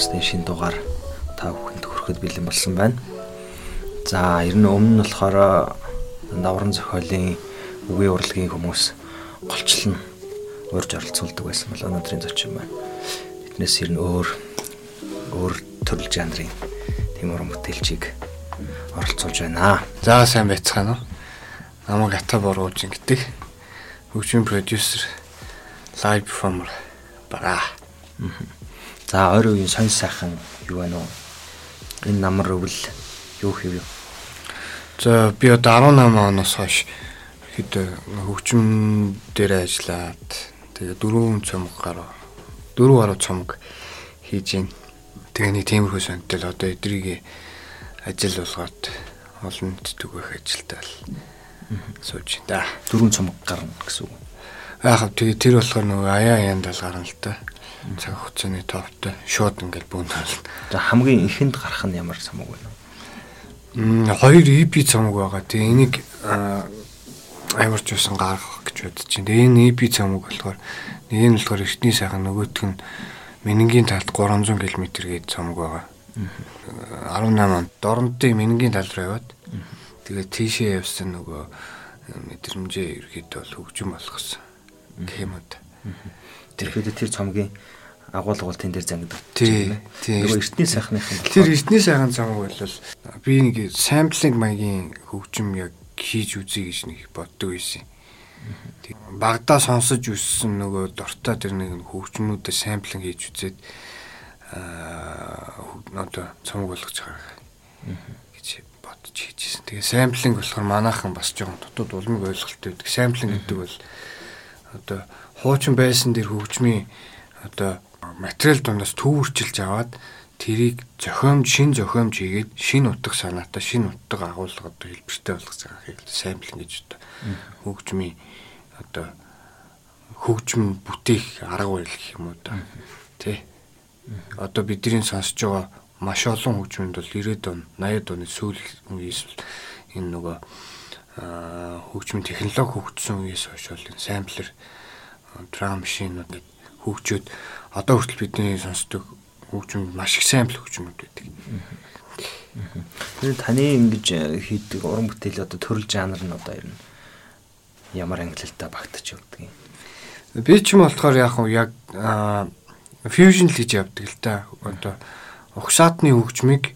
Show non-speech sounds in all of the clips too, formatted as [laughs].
Подкастын шинэ дугаар та бүхэнд хүрэхэд бэлэн болсон байна. За, ер нь өмнө нь болохоор давран зохиолын үгийн урлагийн хүмүүс голчлон урьж оролцуулдаг байсан бол өнөөдрийн зочин байна. Эднээс ер нь өөр өөр төрөл жанрын тийм уран бүтээлчийг оролцуулж байна. За, сайн байцгаана уу? Намайг Ата Борууж гэдэг хөгжмийн продюсер, лайв перформер бараа. Аа. За ойр үеийн сонь сайхан юу байна уу? Энэ намар өвл юу хэв юу? За би одоо 18 оноос хойш хэд хөгжим дээр ажиллаад тэгээ дөрвөн цомог гарав. Дөрөв гаруй цомог хийж гин. Тэгээ нэг тиймэрхүү сонтой л одоо эдрийг ажил болгоод олон төгөх ажилтаа л сууж да. Дөрвөн цомог гарна гэсэн үг. Яг тэгээ тэр болохоор нөгөө аяа аянд л гарна л та цаг хугацааны товтой шууд ингээл бүүнэл. За хамгийн ихэнд гарах нь ямар цамаг вэ? Мм хоёр EP цамаг байгаа. Тэгээ энийг амар ч усан гаргах гэж бодож чинь. Тэгээ энэ EP цамаг болохоор нэг нь болохоор эртний сайхан нөгөөтг нь Менингийн талд 300 км гээд цамаг байгаа. 18 онд дорнодын Менингийн тал руу яваад тэгээ тийшээ явсан нөгөө мэдрэмжээ ерөөд бол хөгжим болгосон. Гэх юм уу. Тэрхүү тэр цомгийн тэн дээр зангидаг. Тий. Нөгөө эртний сайхныхан Тэр эртний сайхан цамаг бол би нэг самплинг маягийн хөгжим яг хийж үзье гэж нэг боддог байсан. Багдаа сонсож үссэн нөгөө дуртай тэр нэг хөгжмүүдэд самплинг хийж үзээд аа одоо цомог болгож гаргах гэж бодож хийжсэн. Тэгээ самплинг болохоор манайхан бас жоохон дутууд улмыг ойлголттой байдаг. Самплинг гэдэг бол одоо хуучин байсан дэр хөгжмийн одоо материал дундаас төвөрчилж аваад тэрийг зохиомж шин зохиомж хийгээд шин утга санаатай шин утга агуулга одоо хэлбэртэй болгож байгааг самплинг гэж одоо хөгжмийн одоо хөгжим бүтээх арга барил гэх юм уу да. Тий одоо бидний сонсож байгаа маш олон хөгжмөнд бол 90-ад он 80-ад оны сүүл үеэс энэ нөгөө хөгжмийн технологи хөгжсөн үеэс хойш бол энэ самплер драм машинууд хөгжөөд одоо хүртэл бидний сонсдог хөгжим маш их сайн хөгжмүүд байдаг. Тэр таны ингэж хийдэг уран бүтээл одоо төрөл жанр нь одоо ер нь ямар ангилалтай багтаж явдаг юм. Би ч юм болохоор яг яг фьюжн л хийж явдаг л та. Одоо угшаатны хөгжмийг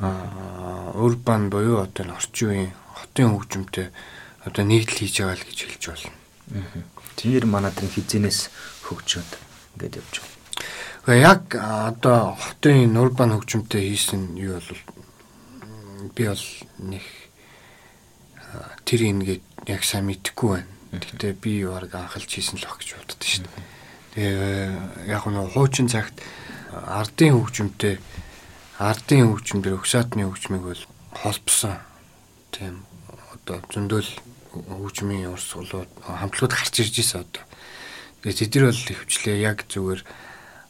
урбан буюу одоо орчин үеийн хотын хөгжмөнтэй одоо нийтлэл хийж байгаа л гэж хэлж болно. Тэр манад энэ хизэнээс хөгжөөд ингээд явж байгаа. Гэхдээ яг одоо хотын нурбан хөгжмөнтэй хийсэн юу бол би бол нэг тэр ингээд яг сайн мэдэхгүй байна. Гэхдээ би баг анхалж хийсэн л баг гэж боддоо шүү дээ. Тэгээ яг нь хуучин цагт ардын хөгжмөнтэй ардын хөгжмөөр өгсаатны хөгжмийг бол холбосон. Тийм одоо зөндөл хөгжмийн урсгалууд хамтлагууд гарч ирж байсан одоо. Тэгээ тэд нар бол хөвчлээ яг зүгээр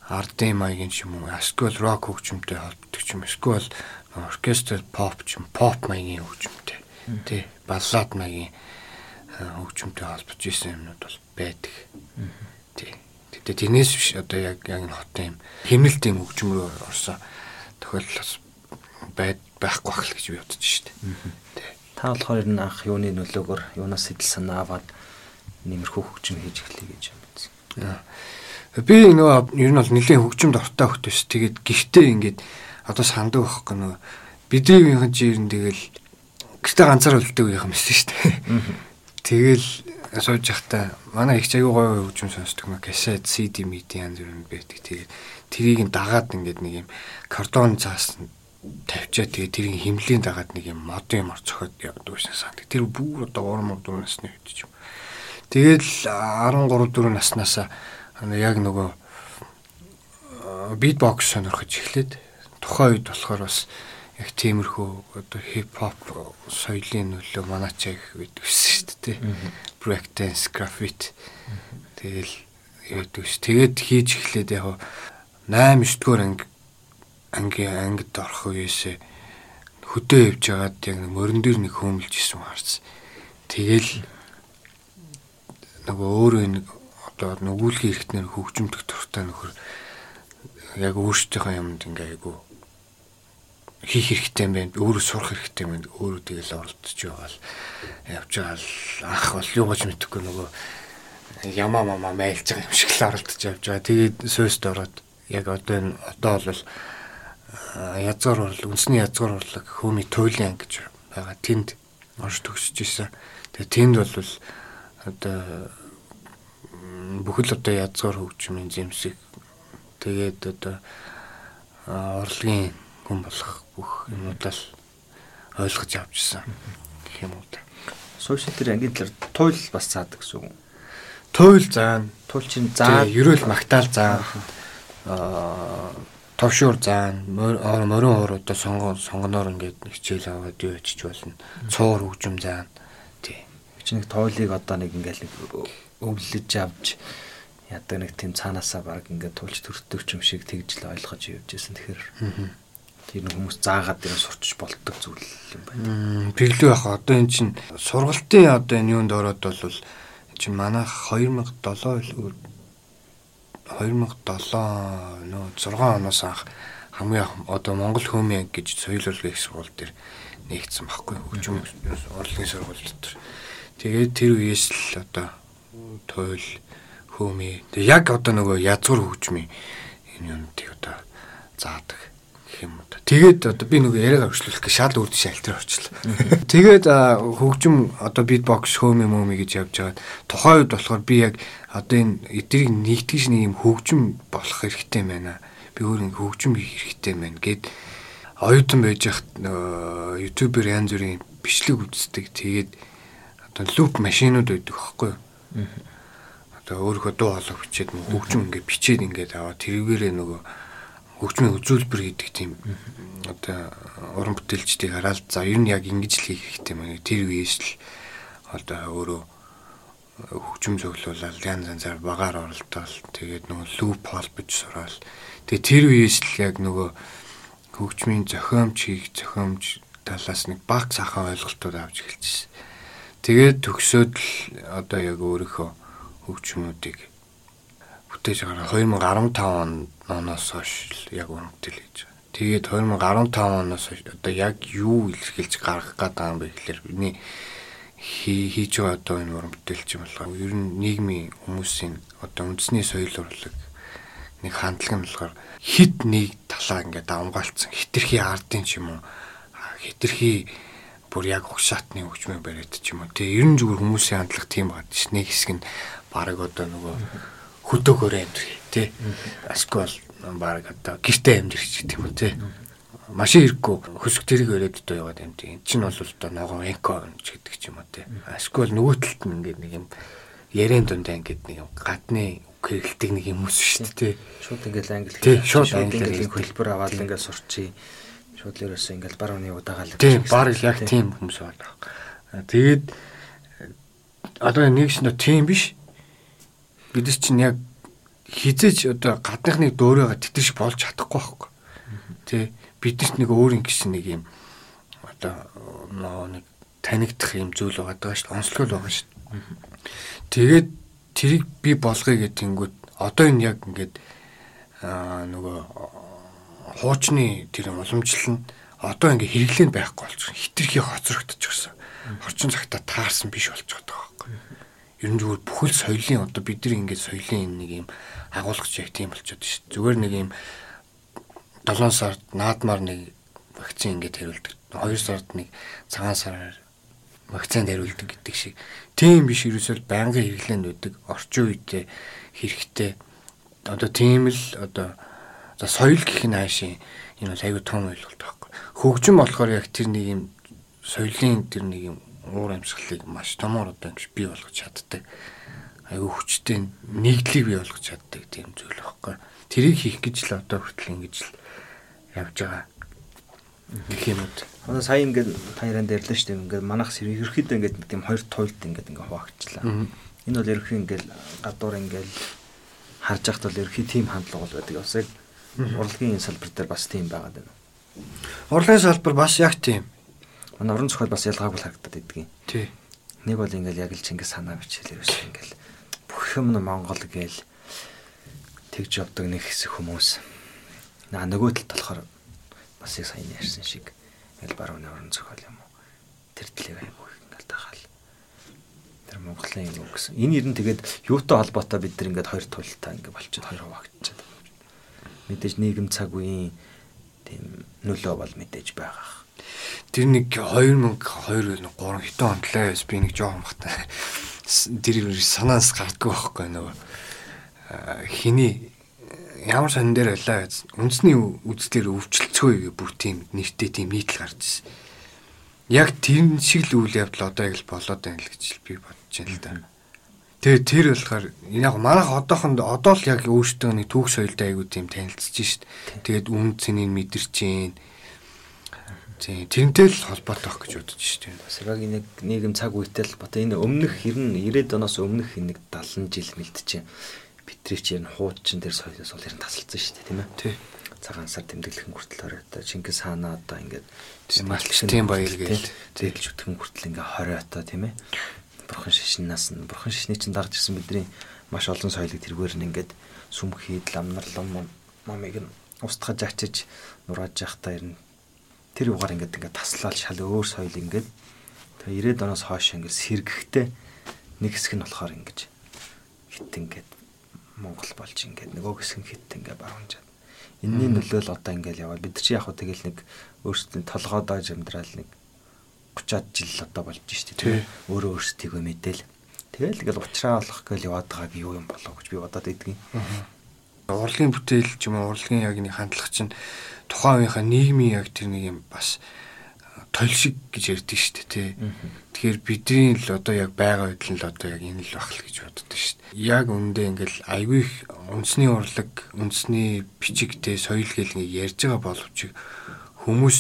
ардын маягийн ч юм уу эсвэл рок хөгжмөнтэй холбогддог юм эсвэл оркестр поп ч юм поп маягийн хөгжмөнтэй тий баллад маягийн хөгжмөнтэй холбож исэн юмнууд бол байдаг. Тий. Тэгтээ тэрнээс биш одоо яг яг энэ хотын юм хэмнэлт юм хөгжим рүү орсон тохиолдол бас байд байхгүй байх л гэж би бодож штэ. Тий. Та болохоор нь анх юуны нөлөөгөөр юунаас сэтэл санаа аваад нэмэрхүү хөгжим хийж эхлэе гэж юм. Би нөгөө ер нь бол нэлийн хөгжимд ортой хөхтэйс. Тэгээд гихтээ ингээд одоо сандаг байхгүй нөгөө бидрийнхэн жирэн тэгэл гэртээ ганцаар үлддэг юм шүү дээ. Тэгэл сууж явахдаа манай их аягүй гоё хөгжим сонсдог маа касет CD MIDI янз бүрийн байдаг. Тэгээд тэрийг нь дагаад ингээд нэг юм картон цаас тавьчаа тэгээ тэрийг химлийн дагаад нэг юм мод юм ор цохоод явдаг байсан санаг. Тэр бүр одоо урам урдуунаас нь үүдчих юм. Тэгэл 13 4 наснаасаа яг нөгөө битбокс сонирхож эхлээд тухайн үед болохоор бас яг тиймэрхүү одоо хип хоп соёлын нөлөө манайч яг үед өссөн шүү дээ. Break dance, graffiti. Тэгэл яадаг ш. Тэгээд хийж эхлээд яг 8 9 дугаар анги анги ангид орох үеэсээ хөдөө явж байгаад яг мөрөн дээр нэг хөмөлж исэн харсан. Тэгэл нөгөө өөрөө нэг одоо нөгүүлгийн хэрэгтнэр хөгжимдөх туртай нөхөр яг өөрсдийнхөө юмд ингээ айгу хийх хэрэгтэй юм байна. Өөрөө сурах хэрэгтэй юм байна. Өөрөө тэгэл оролдож байгаа л явж байгаа л анх бол юу гэж мэдэхгүй нөгөө ямаа мама майлж байгаа юм шиг л оролдож явж байгаа. Тэгээд сөөст ороод яг одоо энэ одоо бол язгаар урлаг үндэсний язгаар урлаг хөөми туйлын гэж байгаа. Тэнд орж төгсөж исэн. Тэгээ тэнд бол одоо бүхэл одоо язгаар хөгжмийн зэмсэг тэгээд одоо урлагийн хүн болох бүх юмудаа л ойлгож авчихсан гэх юм уу та. Сошиал тэр ангийн талаар туйл бас цаадаг гэсэн үг. Туйл заана. Туйл чинь заа. Ерөөл магтаал заана. Аа товшуур заана. Морин хоор одоо сонгоо сонгоноор ингээд хичээл аваад юу ячиж болно. Цуур хөгжим заана. Тий. Чи нэг тойлыг одоо нэг ингээд нэг өвлөж авч ядаг нэг тийм цаанаасаа баг ингээд тулж төртөг юм шиг тэгж л ойлгож явж байсан. Тэгэхээр тэр хүмүүс заагаад дээр сурч болдог зүйл юм байна. Тэглүү яг одоо эн чинь сургалтын одоо энэ юунд ороод бол чинь манайх 2007 2007 нөө 6 оноос анх хамгийн одоо Монгол хөөмийн гэж соёл урлагийн сургууль дээр нэгдсэн баггүй хөгжим урлагийн сургууль дотор. Тэгээд тэр үеэс л одоо туйл хөөмий. Тэг яг одоо нөгөө язгуур хөгжмийн энэ юмдыг одоо заадаг юм уу. Тэгээд одоо би нөгөө яриагаа өршлүүлэх гэж шал үрд шалтар орчлоо. [laughs] Тэгээд хөгжим одоо битбокс хөөмий мөөмий гэж явж байгаад тухайн үед болохоор би яг одоо энэ эдрийг нэгтгэж нэг юм хөгжим болох хэрэгтэй байна. Би өөр нэг хөгжим хийх хэрэгтэй байна гэд оюутан байж хат ютубер янз бүрийн бичлэг үздэг. Тэгээд одоо луп машинууд байдаг байхгүй юу? Одоо өөрөө дуу хоолой бичээд хөгжим ингээд бичээд ингээд аваа тэрүүгээрээ нөгөө хөгжмийн үзүүлбэр гэдэг тийм одоо уран бүтээлчдийг хараад за ер нь яг ингэж л хийх хэрэгтэй юм. Тэр үеэс л одоо өөрөө хөгжим зөвлөлөөл янз янзаар багаар оролдоол тэгээд нөгөө луп холбож сураал тэгээд тэр үеэс л яг нөгөө хөгжмийн зохиомж хийх зохиомж талаас нэг баг сахан ойлголтууд авч эхэлчихсэн. Тэгээд төгсөөд л одоо яг өөрийнхөө хөгжмүүдийг бүтээж байгаа 2015 оноос хойш яг үнэтэл хийж байгаа. Тэгээд 2015 оноос одоо яг юу илэрхийлж гаргах гэдэг юм бэ гэхээр миний хийж байгаа одоо энэ уран бүтээлч юм болохоор ер нь нийгмийн хүмүүсийн одоо үндэсний соёл урлаг нэг хандлага нь болохоор хит нэг талаа ингээд давмгаалцсан хитрхи ардын ч юм уу хитрхи бүр яг угшаатны хөгжмөө бариад ч юм уу. Тэгээ ер нь зүгээр хүмүүсийн хандлага тийм байна ш нэг хэсэг нь баг одоо нөгөө хөдөөгөөр амьдрэх тий аскол баг одоо гэртээ амьдрэх гэдэг юм тий машин ирэхгүй хөсөг тэрийг өрөөд одоо яваад тийм. Энд чинь бол одоо ногоон эко ч гэдэг ч юм уу тийм. Эсвэл нөгөө талд нь ингээд нэг юм ярен дундаа ингээд нэг юм гадны хэрэгэлдэг нэг юм ус шүү дээ. Шууд ингээд англи хэлээр шууд англи хэлбэр аваад ингээд сурчий. Шууд л ерөөсөө ингээд бар оны удаагаал. Тийм бар яг тийм хүмүүс байна. Тэгээд одоо нэгс нөө тийм биш. Бид чинь яг хизээч одоо гадныхныг дөөрөөгө тэтэрч болж чадахгүй байхгүй. Тэ биднэрт нэг өөр юм гэсэн нэг юм одоо нэг танигдах юм зүйл байгаа даа шүү. Онцлог байгаа шүү. Тэгээд тэрийг би болгоё гэх тэнгүүд одоо энэ яг ингээд аа нөгөө хуучны тэр уламжлал нь одоо ингээд хэрэглээнд байхгүй болчихсон. Хитрхи хоцрогдчихсон. Орчин цагта таарсан биш болчиход байгаа. Ер нь зүгээр бүхэл соёлын одоо бид нар ингээд соёлын нэг юм агуулгач яг тийм болчиход шүү. Зүгээр нэг юм 7 сард наадмаар нэг вакцин ингээд хариулдаг. 2 сард нэг цагаан сараар вакцин хариулдаг гэдэг шиг. Тийм биш ерөөсөө байнгын хэрэглээнд үүдэг орчин үедээ хэрэгтэй. Одоо тийм л одоо за соёл гэх нь хаашийн энэ бол аюу том ойлголт байхгүй. Хөгжим болохоор яг тэр нэг юм соёлын тэр нэг юм уур амьсгалыг маш томор одоо ингэж бий болгож чаддаг. Аюу хүчтэй нэгдлийг бий болгож чаддаг тийм зүйл байхгүй. Тэрийг хийх гэж л одоо хүртэл ингэж л явж байгаа. Гэх юм уу. Одоо сая ингээд таяран дэрлээ шүү дээ. Ингээд манах ерөөхдөө ингээд тийм хоёр туйлд ингээд ингээд хуваагчлаа. Энэ бол ерөөхдөө ингээд гадуур ингээд харж байхад бол ерөөхдөө тийм хандлага бол байдаг. Бас яг урлагийн салбар дээр бас тийм байгаад байна. Урлагийн салбар бас яг тийм. Манай уран зохиол бас ялгаагүй харагдаад байдгийн. Тий. Нэг бол ингээл яг л Чингис хаанаа бичээлэр биш ингээл бүх юм нь Монгол гээл тэгж явдаг нэг хэсэг хүмүүс. Наа нөгөө талд болохоор бас яг сайн ярьсан шиг ингээл барууны орон зохиол юм уу. Тэр талыг айгүй ингээл тахаал. Тэр Монголын юм гэсэн. Энэ ер нь тэгээд юутай холбоотой бид нар ингээд хоёр тултай ингээд болчиход хоёр хуваагдчихад. Мэдээж нийгэм цаг үеийн тийм нөлөө бол мэдээж байгаа тэр нэг 2002 3 хитэн онтлаа би нэг жоохон бахтай тэр санаас гардггүй байхгүй нөгөө хиний ямар сан дээр байлаа үндэсний үзлэр өвчлөлцөө бүр тийм нэртэй тийм нийтл гарч ирсэн. Яг тэр шиг л үйл явдал одоо яг л болоод байна л гэж би бодож байна л да. Тэгээ тэр болохоор яг манайх одоохонд одоо л яг өөртөө нэг түүх соёлтой айгуу тийм танилцж шít. Тэгээд үн цэнийг мэдэрч जैन Тийм, тэрнтэй л холбоотой гэж бодож шүү дээ. Яг нэг нийгэм цаг үетэй л бата энэ өмнөх хэрн 90-ад оноос өмнөх нэг 70 жил мэлдэж бидний чинь хуучин дээр соёлоос бол ер нь тасалсан шүү дээ, тийм ээ. Тий. Цагаан сар тэмдэглэхэн хүртэл оройтой Чингис хаана одоо ингээд малчтын баяр гээл зэглэж үтгэн хүртэл ингээ хоройтой тийм ээ. Бурхан шишнээс нь бурхан шишний чинь дагж ирсэн бидний маш олон соёлыг тэргээр нь ингээд сүмхийд ламнарлам мамыг нь устгаж ачиж нурааж явахдаа ер нь тэр югаар ингээд ингээд таслал шал өөр соёл ингээд. Тэгээ 90-ад оноос хойш ингээд сэргэхтэй нэг хэсэг нь болохоор ингээд хит ингээд Монгол болж ингээд нөгөө хэсэг нь хит ингээд баруунжаад энэний нөлөөл одоо ингээд яваад бид чи яг хөө тэгэл нэг өөрсдийн толгойдоо жамдраал нэг 30-аад жил одоо болж штий тийм өөрөө өөрсдийгөө мэдээл. Тэгэл ингээд уучраа олох гээл яваад байгааг юу юм болов гэж би бодоод идэгин. Урлагийн бүтээл ч юм уу урлагийн яг нэг хандлага чинь тухайн үеийнхаа нийгмийн яг тэр нэг юм бас тойл шиг гэж ярьдэн шүү дээ тий. Тэгэхээр бидний л одоо яг байгаа үед л одоо яг энэ л бах л гэж боддоо шүү дээ. Яг үндэ ингээл айгүй их үндэсний урлаг, үндэсний бичигтэй соёл гэл ингээ ярьж байгаа боловч хүмүүс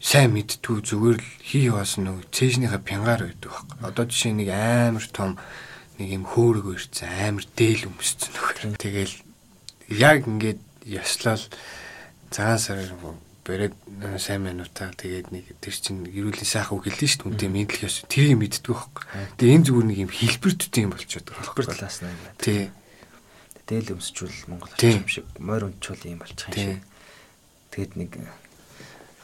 сайн мэдтгүү зүгээр л хий яваас нэг цээжнийхаа пянгаар байдаг байхгүй. Одоо жишээ нэг амар том нэг юм хөөрөг ирсэн амар дээл өмссөн нөхөр. Тэгэл яг ингээд яслал цагаан сараар бэрэг сайн минутаа тэгээд нэг тэр чин гэрүүлийн сайхан үг хэлсэн шүү дээ. Үнтэй мэдлэг ёс. Тэрийг мэддэг байхгүй. Тэгээд энэ зүгээр нэг юм хэлбэртүүд юм болчиход байгаа. Хэлбэр талаас нь. Тий. Дээл өмсчүүл Монгол орчим шиг морь өнчүүл юм болчих юм шиг. Тэгээд нэг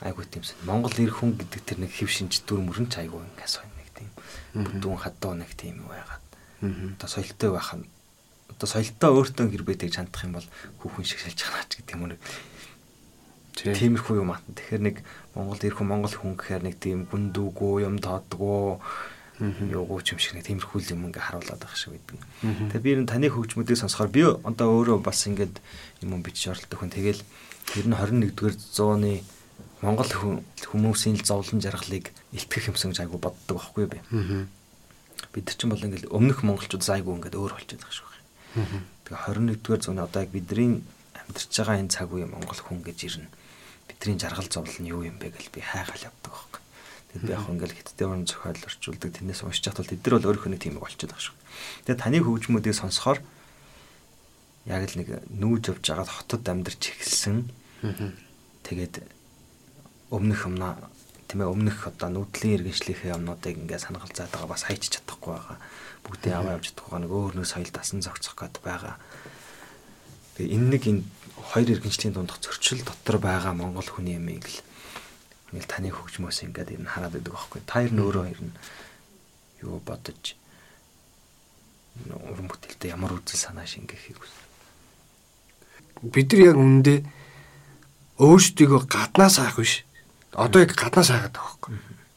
айгуу тиймсэн. Монгол эр хүн гэдэг тэр нэг хэв шинж дүр мөрөн ч айгуу ингээ соён нэг тийм. Бүдүүн хадуу нэг тийм байгаад. Одоо соёлтой байх нь одоо соёлтой өөртөө гэр бэдэг чандах юм бол хүүхэн шиг шалж байгаа ч гэдэг юм уу Тиймэрхүү юм атна. Тэгэхээр нэг Монгол ирэх Монгол хүн гэхээр нэг тийм гүндүүгөө юм тоодгоо юугуу ч юм шиг нэг тиймэрхүү юм ингээ харуулад байх шиг байдаг. Тэгээ би энэ таны хөгжмөдийг сонсохоор би одоо өөрөө бас ингээд юм бичиж оролдох хүн. Тэгэл ер нь 21-р зууны Монгол хүмүүсийн зовлон жаргалыг илтгэх юмсан гэж айгу боддог байхгүй би. Бид нар ч бол ингээд өмнөх монголчууд айгу ингээд өөр болчиход байгаа шүү. Тэгээ 21-р зууны одоо яг бидний амьдарч байгаа энэ цаг үеийн монгол хүн гэж ирнэ бидний жаргал зовлол нь юу юм бэ гэж би хайгаал явдаг байхгүй. Тэгэд би яг ингээл хиттэй уран зохиол орчуулдаг тэрнээс уншиж чад бол тэд нар бол өөрийнхөө нэг тийм болчиход байгаа шүү. Тэгээд таны хөгжмүүдийг сонсохоор яг л нэг нүүж явж байгаад хотод амьдарч эхэлсэн. Тэгээд өмнөх юмнаа тийм ээ өмнөх одоо нүүдлийн иргэншлийнхээ юмнуудыг ингээд санагалзаад байгаа бас хайч чадахгүй байгаа. Бүгдээ аваа явж чадахгүй нэг өөр нэг соёл дасан зохицох гээд байгаа. Тэгээ энэ нэг энэ хоёр иргэншлийн дундх зөрчил дотор байгаа монгол хүний ямиг л ингээл таны хөгжмөөс ингээд нь хараад байдаг байхгүй. Та ер нь өөрөө ер нь юу бодож уран бүтээлтэй ямар үзэл санаа шингээхийг үз. Бид нар яг үндэ өөрсдийгөө гаднаас хаах биш. Одоо яг гаднаас хаагаад байгаа байхгүй.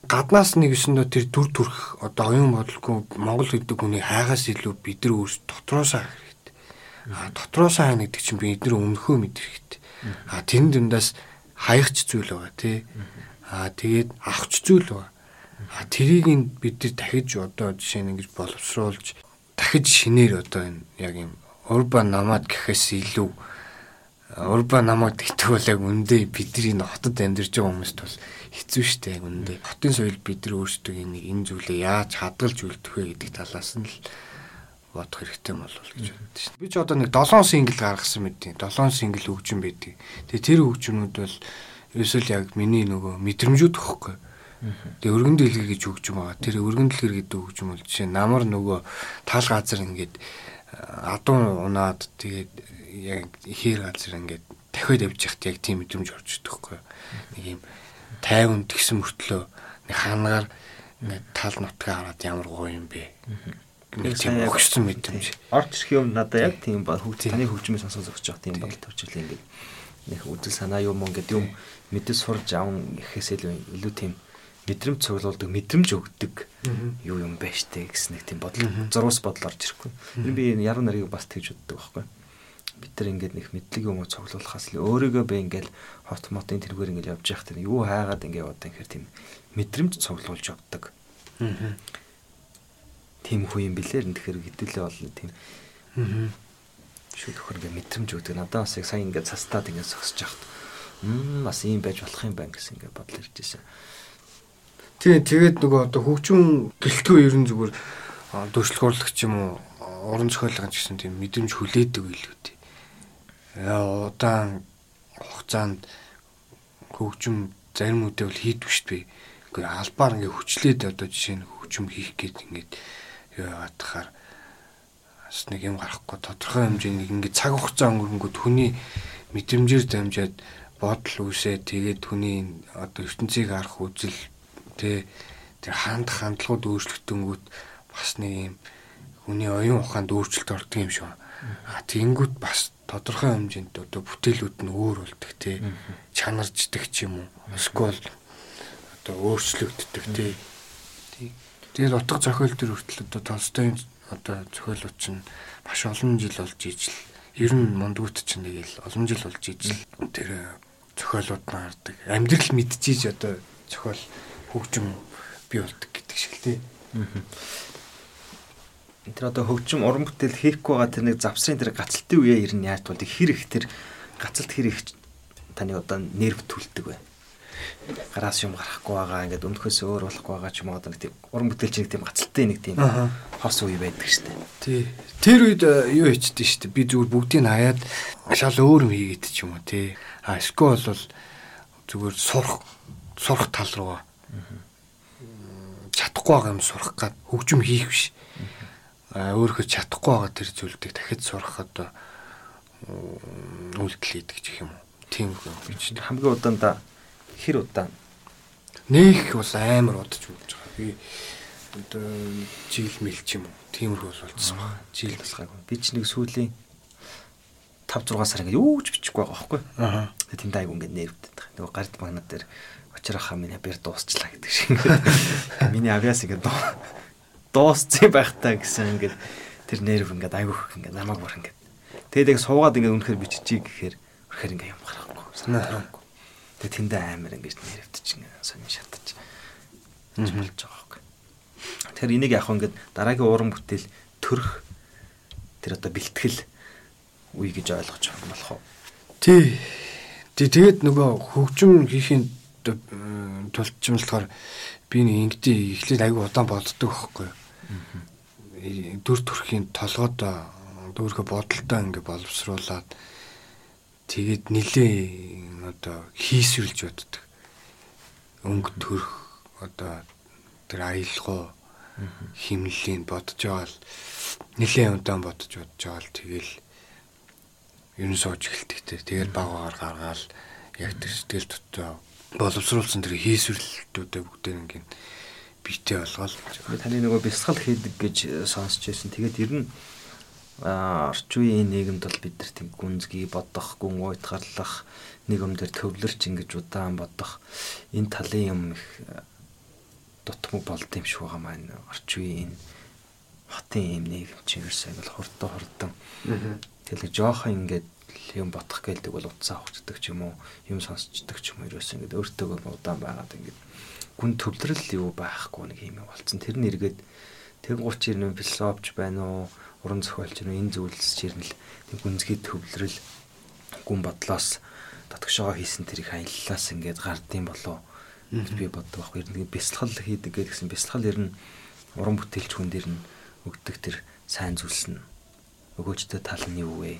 Гаднаас нэг өсөндөө тэр дүр төрх одоо оюун бодлого Монгол гэдэг хүний хайгаас илүү бид нар өөрсд дотроос хаах А дотроос хайна гэдэг чинь би эдгээр өмнөхөө мэдэх хэрэгтэй. А тэрэн дундаас хаягч зүйл байгаа тий. А тэгээд авахч зүйл байгаа. А тэрийг бид нар дахиж одоо жишээ нь ингэж боловсруулж дахиж шинээр одоо энэ яг юм урбан намаад гэхээс илүү урбан намаад гэдэг бол яг үндэ бидний хотод амьдарч байгаа хүмүүст бол хэцүү шттэ яг үндэ. Хотын соёл бид нар өөрсдөө энийг энэ зүйлээ яаж хадгалж үлдэх вэ гэдэг талаас нь л бодох хэрэгтэй болов гэж боддоо шин. Би ч одоо нэг 7 сингл гаргасан мэдээ. 7 сингл хөгжим байдаг. Тэгээ тэр хөгжмүүд бол ерөөсөл яг миний нөгөө мэдрэмжүүд өгөхгүй. Тэгээ өргөн дэлгэр гэж хөгжим байгаа. Тэр өргөн дэлгэр гэдэг хөгжим бол жишээ намар нөгөө тал газар ингээд адуу унаад тэгээд яг хээр газар ингээд дахиад явж яхад яг тийм мэдрэмж орж идэх байхгүй. Нэг юм тайван тэгсэн мөртлөө нэг хаанагаар ингээд тал нутгаа хараад ямар гоё юм бэ. Нэг тийм өгсөн мэдрэмж. Орж ирэх юм надад яг тийм. ба хөгж таны хөгжмөс сонсож өгч байгаа тийм бодол төрж ирлээ ингээд. Нэг үдэл санаа юм ингээд юм. Мэдээ сурж аван гэхээс илүү тийм мэдрэмж цуглуулдаг, мэдрэмж өгдөг юу юм бэ штэ гэсэн нэг тийм бодол. Зурус бодол орж ирэхгүй. Би энэ яруу нарыг бас тэгж боддог байхгүй. Бид нар ингээд нэг мэдлэг юм уу цуглуулахаас л өөрийгөө бэ ингээд хот мотын тэргээр ингээд явж явах тэр юу хаагаад ингээд одоо ихэр тийм мэдрэмж цуглуулж явдаг. Тийм хүү юм бэлэр энэ тэгэхээр хэдүүлээ болно тийм. Шүү төхөр ингээд мэдрэмж өгдөг. Надад бас яг сайн ингээд цастаад ингээд зогсож яхад. Мм бас ийм байж болох юм байна гэсэн ингээд бодол ирж ирсэн. Тийм тэгээд нөгөө одоо хөгжим гэлтгөө ерэн зүгээр дөршлөхөрлөгч юм уу уран зохиолын гэсэн тийм мэдрэмж хүлээдэг илүү тий. Удаан хугацаанд хөгжим зарим үедээ бол хийдвэ шүү дээ. Гэхдээ албаар ингээ хүчлээд одоо жишээ нь хөгжим хийх гээд ингээд юу яатахаар бас нэг юм гарахгүй тодорхой хэмжээний ингээ цаг хугацаа өнгөрөнгөд хүний мэдрэмжээр дамжаад бодол үсээ тэгээд хүний одоо ертөнцийг харах үзэл Тэ тэр ханд хандлагууд өөрчлөгдөнгүүт бас нэг юм хүний оюун ухаанд өөрчлөлт ордог юм шиг. А тэгэнгүүт бас тодорхой хэмжээнд одоо бүтээлүүд нь өөр болдог тий. Чанарждаг ч юм уу. Эсвэл одоо өөрчлөгддөг тий. Тэгээд утга зохиол төр хүртэл одоо Толстойн одоо зохиолууд чинь маш олон жил болж ижил. Ер нь мундгууд чинь нэг л олон жил болж ижил. Тэр зохиолууд наардаг. Амьдрал мэдчихийж одоо зохиол хөгжим бий болдог гэдэг шиг л тий. Тэр одоо хөгжим уран бүтээл хийхгүй байгаа тэр нэг завсрын тэр гацалтын үеэ ер нь яаж тулдаг хэр их тэр гацалт хэр их таны одоо нерв түлдэг вэ? Гараас юм гарахгүй байгаа ингээд өмнөхөөс өөр болохгүй байгаа ч юм уу одоо нэг тийм уран бүтээл чинь нэг тийм гацалтай нэг тийм хос үе байдаг штэ. Тий. Тэр үед э, юу хийчихдээ штэ би зүгээр бүгдийг хаяад шал өөр юм хийгээд ч юм уу тий. А эсвэл бол зүгээр сурах сурах тал руу чадахгүй байгаа юм сурах гад хөгжим хийх биш. А өөрөө чадахгүй байгаа тэр зүйлүүдийг дахиж сурах одоо үйлдэл хийдэг гэх юм уу. Тийм гэж хамгийн удаанда хэр удаан нэх бол амар удаж үлдэж байгаа. Би одоо жил мэл ч юм уу. Тиймэрхүү бол болцсон байна. Жил тусгаагүй. Би ч нэг сүүлийн 5 6 сар ингээд юу ч бичихгүй байгаа байхгүй. Аа. Тэгээ тэнд айгу ингээд нэрвдэт байгаа. Нөгөө гард магнат дээр очрохаа миний бэр дуусчлаа гэдэг шиг ингээд [laughs] миний авиас ингээд дуусцсан байхтаа гэсэн ингээд тэр нерв ингээд айгүйх ингээд намайг бүр ингээд тэгээд яг суугаад ингээд үнэхээр биччихий гэхээр үнэхээр ингээд юм гарахгүй санаагүй тэгээд тэндээ амар нервдэж ингээд сонин шатаж болж байгаа байхгүй тэр энийг яг ингээд дараагийн уран бүтээл төрөх тэр одоо бэлтгэл үе гэж ойлгож болох уу? Тий. Тэгээд нөгөө хөгжим хийхин тулд ч юм болохоор би нэг ингэдэй эхлээд аягүй удаан боддог байхгүй. Дүр төрхийн толгойд дүүрхэ бодолтой ингээ боловсруулад тэгээд нилээ одоо хийсвэрлж боддог. Өнгө төрх одоо тэр аялгаа химнэлийг бодож байгаа л нилээ удаан бодож бодож байгаа л тэгэл ер нь сууж эхэлдэг те. Тэгээд багаар гаргаал яг тэр сэтгэл дотоо боловсруулсан тэр хийсвэрлэлтүүдээ бүгдээ ингээд битээ болгоол. Таны нөгөө бясалгал хийдэг гэж сонсч байсан. Тэгээд ер нь орчин үеийн нийгэмд бол бид нар тийм гүнзгий бодох, гүн уйтгарлах, нэг юм дээр төвлөрч ингэж удаан бодох энэ талын юм их дутмаг болд юм шиг байгаа маань орчин үеийн хотын юм нийгэм чинь ерөөсөө бол хурдан хурдан. Тэгэл жоохон ингээд юм бодох гэлдэг бол утсаа авчдаг ч юм уу юм сонсчдаг ч юм уу ерөөс ингээд өөртөө удаан байгаад ингээд гүн төвлөрөл юу байхгүй нэг юм болцсон. Тэр нь эргээд тэнгууч ирнэ философч байна уу, уран зохиолч нь энэ зүйлс чирнэл тэг гүнзгий төвлөрөл гүн бодлоос дотгошоо хийсэн тэрийг хаяллаас ингээд гардыг болоо би боддог байхгүй. Ер нь бясалгал хийдэг гэсэн бясалгал ер нь уран бүтээлч хүн дээр нь өгдөг тэр сайн зүйлс нь өгөөжтэй тал нь юу вэ?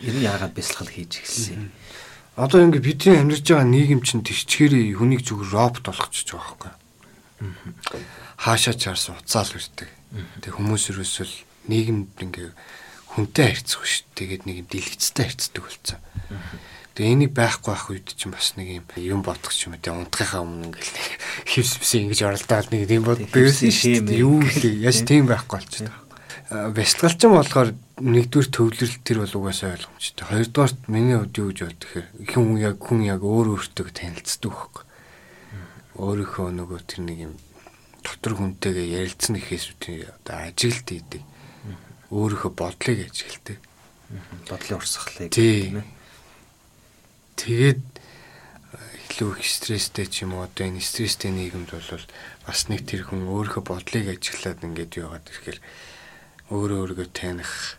Ер нь яагаад бясалгал хийж эхэлсэн юм? Одоо ингээ бидний амьдарч байгаа нийгэм чинь тийчгээр хүнийг зүгээр робот болгочихж байгаа байхгүй. Хаашаа чарсан уцаал үрдэг. Тэг хүмүүс ерөөсөл нийгэмд ингээ хүнтэй харьцах биш. Тэгээд нэг юм дэлгэцтэй харьцдаг болсон. Тэгээ энийг байхгүй байх үед чинь бас нэг юм юм бодох ч юм уу. Тэгээ унтахынхаа өмнө ингээл [laughs] хевс бис ингэж оролдоод нэг юм бод байсан шүү дээ. Юу лээ. Яс тийм байхгүй болчихсон. Вестгалчин болохоор нэгдүгээр төвлөрөл тэр бол угаасаа ойлгомжтой. Хоёрдугаарт миний хувьд юу гэж бод тэгэхээр хүн яг хүн яг өөр өөртөө танилцдаг байхгүй. Өөрийнхөө нөгөө тэр нэг юм дотор хүнтэйгээ ярилцсан ихээс үгүй одоо ажилт хийдэг. Өөрийнхөө бодлыг ажигладаг. Бодлын урсгалыг тийм ээ. Тэгээд илүү их стресстэй ч юм уу одоо энэ стресстэй нийгэмд бол бас нэг тэр хүн өөрийнхөө бодлыг ажиглаад ингээд яваад ирэхээр өөрөө өөрийгөө таних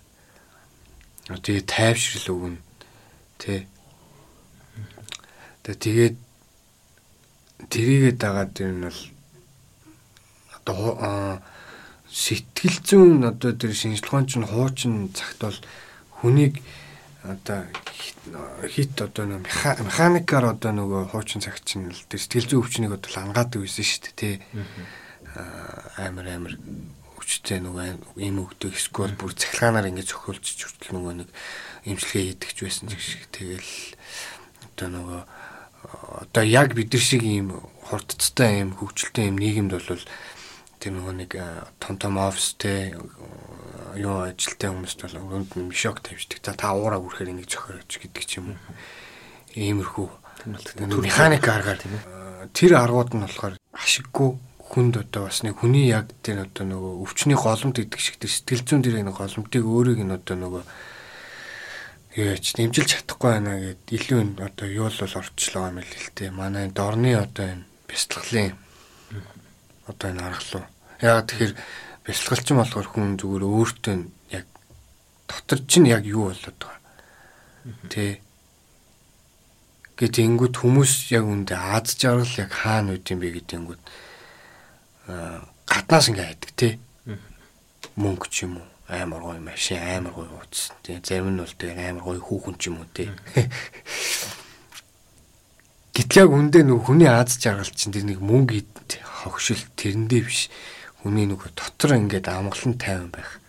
тэгээ тайвшрал өгнө тэ тэгээд тэрийгээ дагаад нь бол одоо сэтгэл зүйн одоо тэр шинжилгээнд чинь хуучин цагт бол хүнийг одоо хит одоо нэг механикаар одоо нөгөө хуучин цагт чинь л тэр сэтгэл зүйн өвчнийг одоо ангаадаг байсан шүү дээ тий. Амар амар хүчтэй нөгөө ийм өгдөг эсвэл бүр цахилгаанаар ингэ зохиолчж хүртэл нөгөө нэг имчилгээ хийдэг ч байсан шиг. Тэгэл одоо нөгөө одоо яг бид нар шиг ийм хурдцтай ийм хөгжилтэй ийм нийгэмд бол тэр нөгөө нэг том том офистэй юу ажилтай хүмүүст бол өрөөнд нь шок тавьждаг. За та уураа үрхээр энийг зохиолж гэдэг ч юм уу. Иймэрхүү механик аргаар тэр аргууд нь болохоор ашиггүй хүнд одоо бас нэг хүний яг тэр одоо нөгөө өвчний голомт гэдэг шиг тэр сэтгэл зүйн тэр нэг голомтыг өөрийг нь одоо нөгөө яаж дэмжилж чадахгүй байна гэд илүү нь одоо юу л бол орчлоо юм л л тээ. Манай дорны одоо энэ бяцлаглын одоо энэ аргалуу. Яг тэгэхээр юм болохоор хүн зүгээр өөртөө яг дотор чинь яг юу болоод байгаа. Тэ гэт ингүүд хүмүүс яг үндэ Аз жаргал яг хаана үт юм бэ гэдэг ингүүд гаднаас ингээ хайдаг тий. Мөнгө ч юм уу амар гоё машин амар гоё ууц тий. Зарим нь бол тэгээ амар гоё хүүхэн ч юм уу тий. [laughs] Гэтэл яг үндэ нөх хүний аз жаргал чинь тэр нэг мөнгө хогшил тэрэндээ биш. Хүний нөгөө дотор ингээд амгалан тайван байх.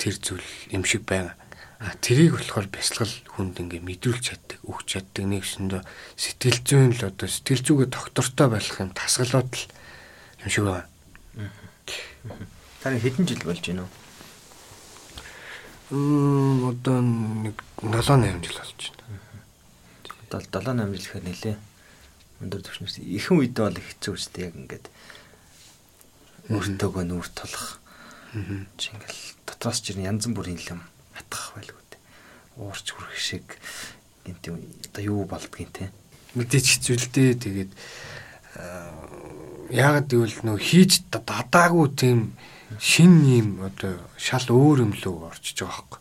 Тэр зүйл юм шиг байна. А тэрийг болохоор бясалгал хүнд ингээ мэдрүүлж чаддаг, өгч чаддаг нэг өсөндөө сэтгэл зүйн л одоо сэтгэл зүгээ доктортой байх юм тасгалууд л юм шиг байна. Таны хэдэн жил болж байна уу? Мм одоо нэг 7 8 жил болж байна. Одоо 7 8 жил гэхээр нэлээ өндөр төвшнөөс ихэнх үед бол хэцүү үстэй яг ингээд өөртөөгөө нүүр тулах. Чи ингээл дотроос ч янз бүрийн юм хатгах байлгүй дээ. Уурч хүрэх шиг гинт одоо юу болдгийг те. Мэдээч хэцүү л дээ. Тэгээд яагаад гэвэл нөө хийж дадаагүй тийм шин юм одоо шал өөр юм лөө орчиж байгаа хөөхгүй.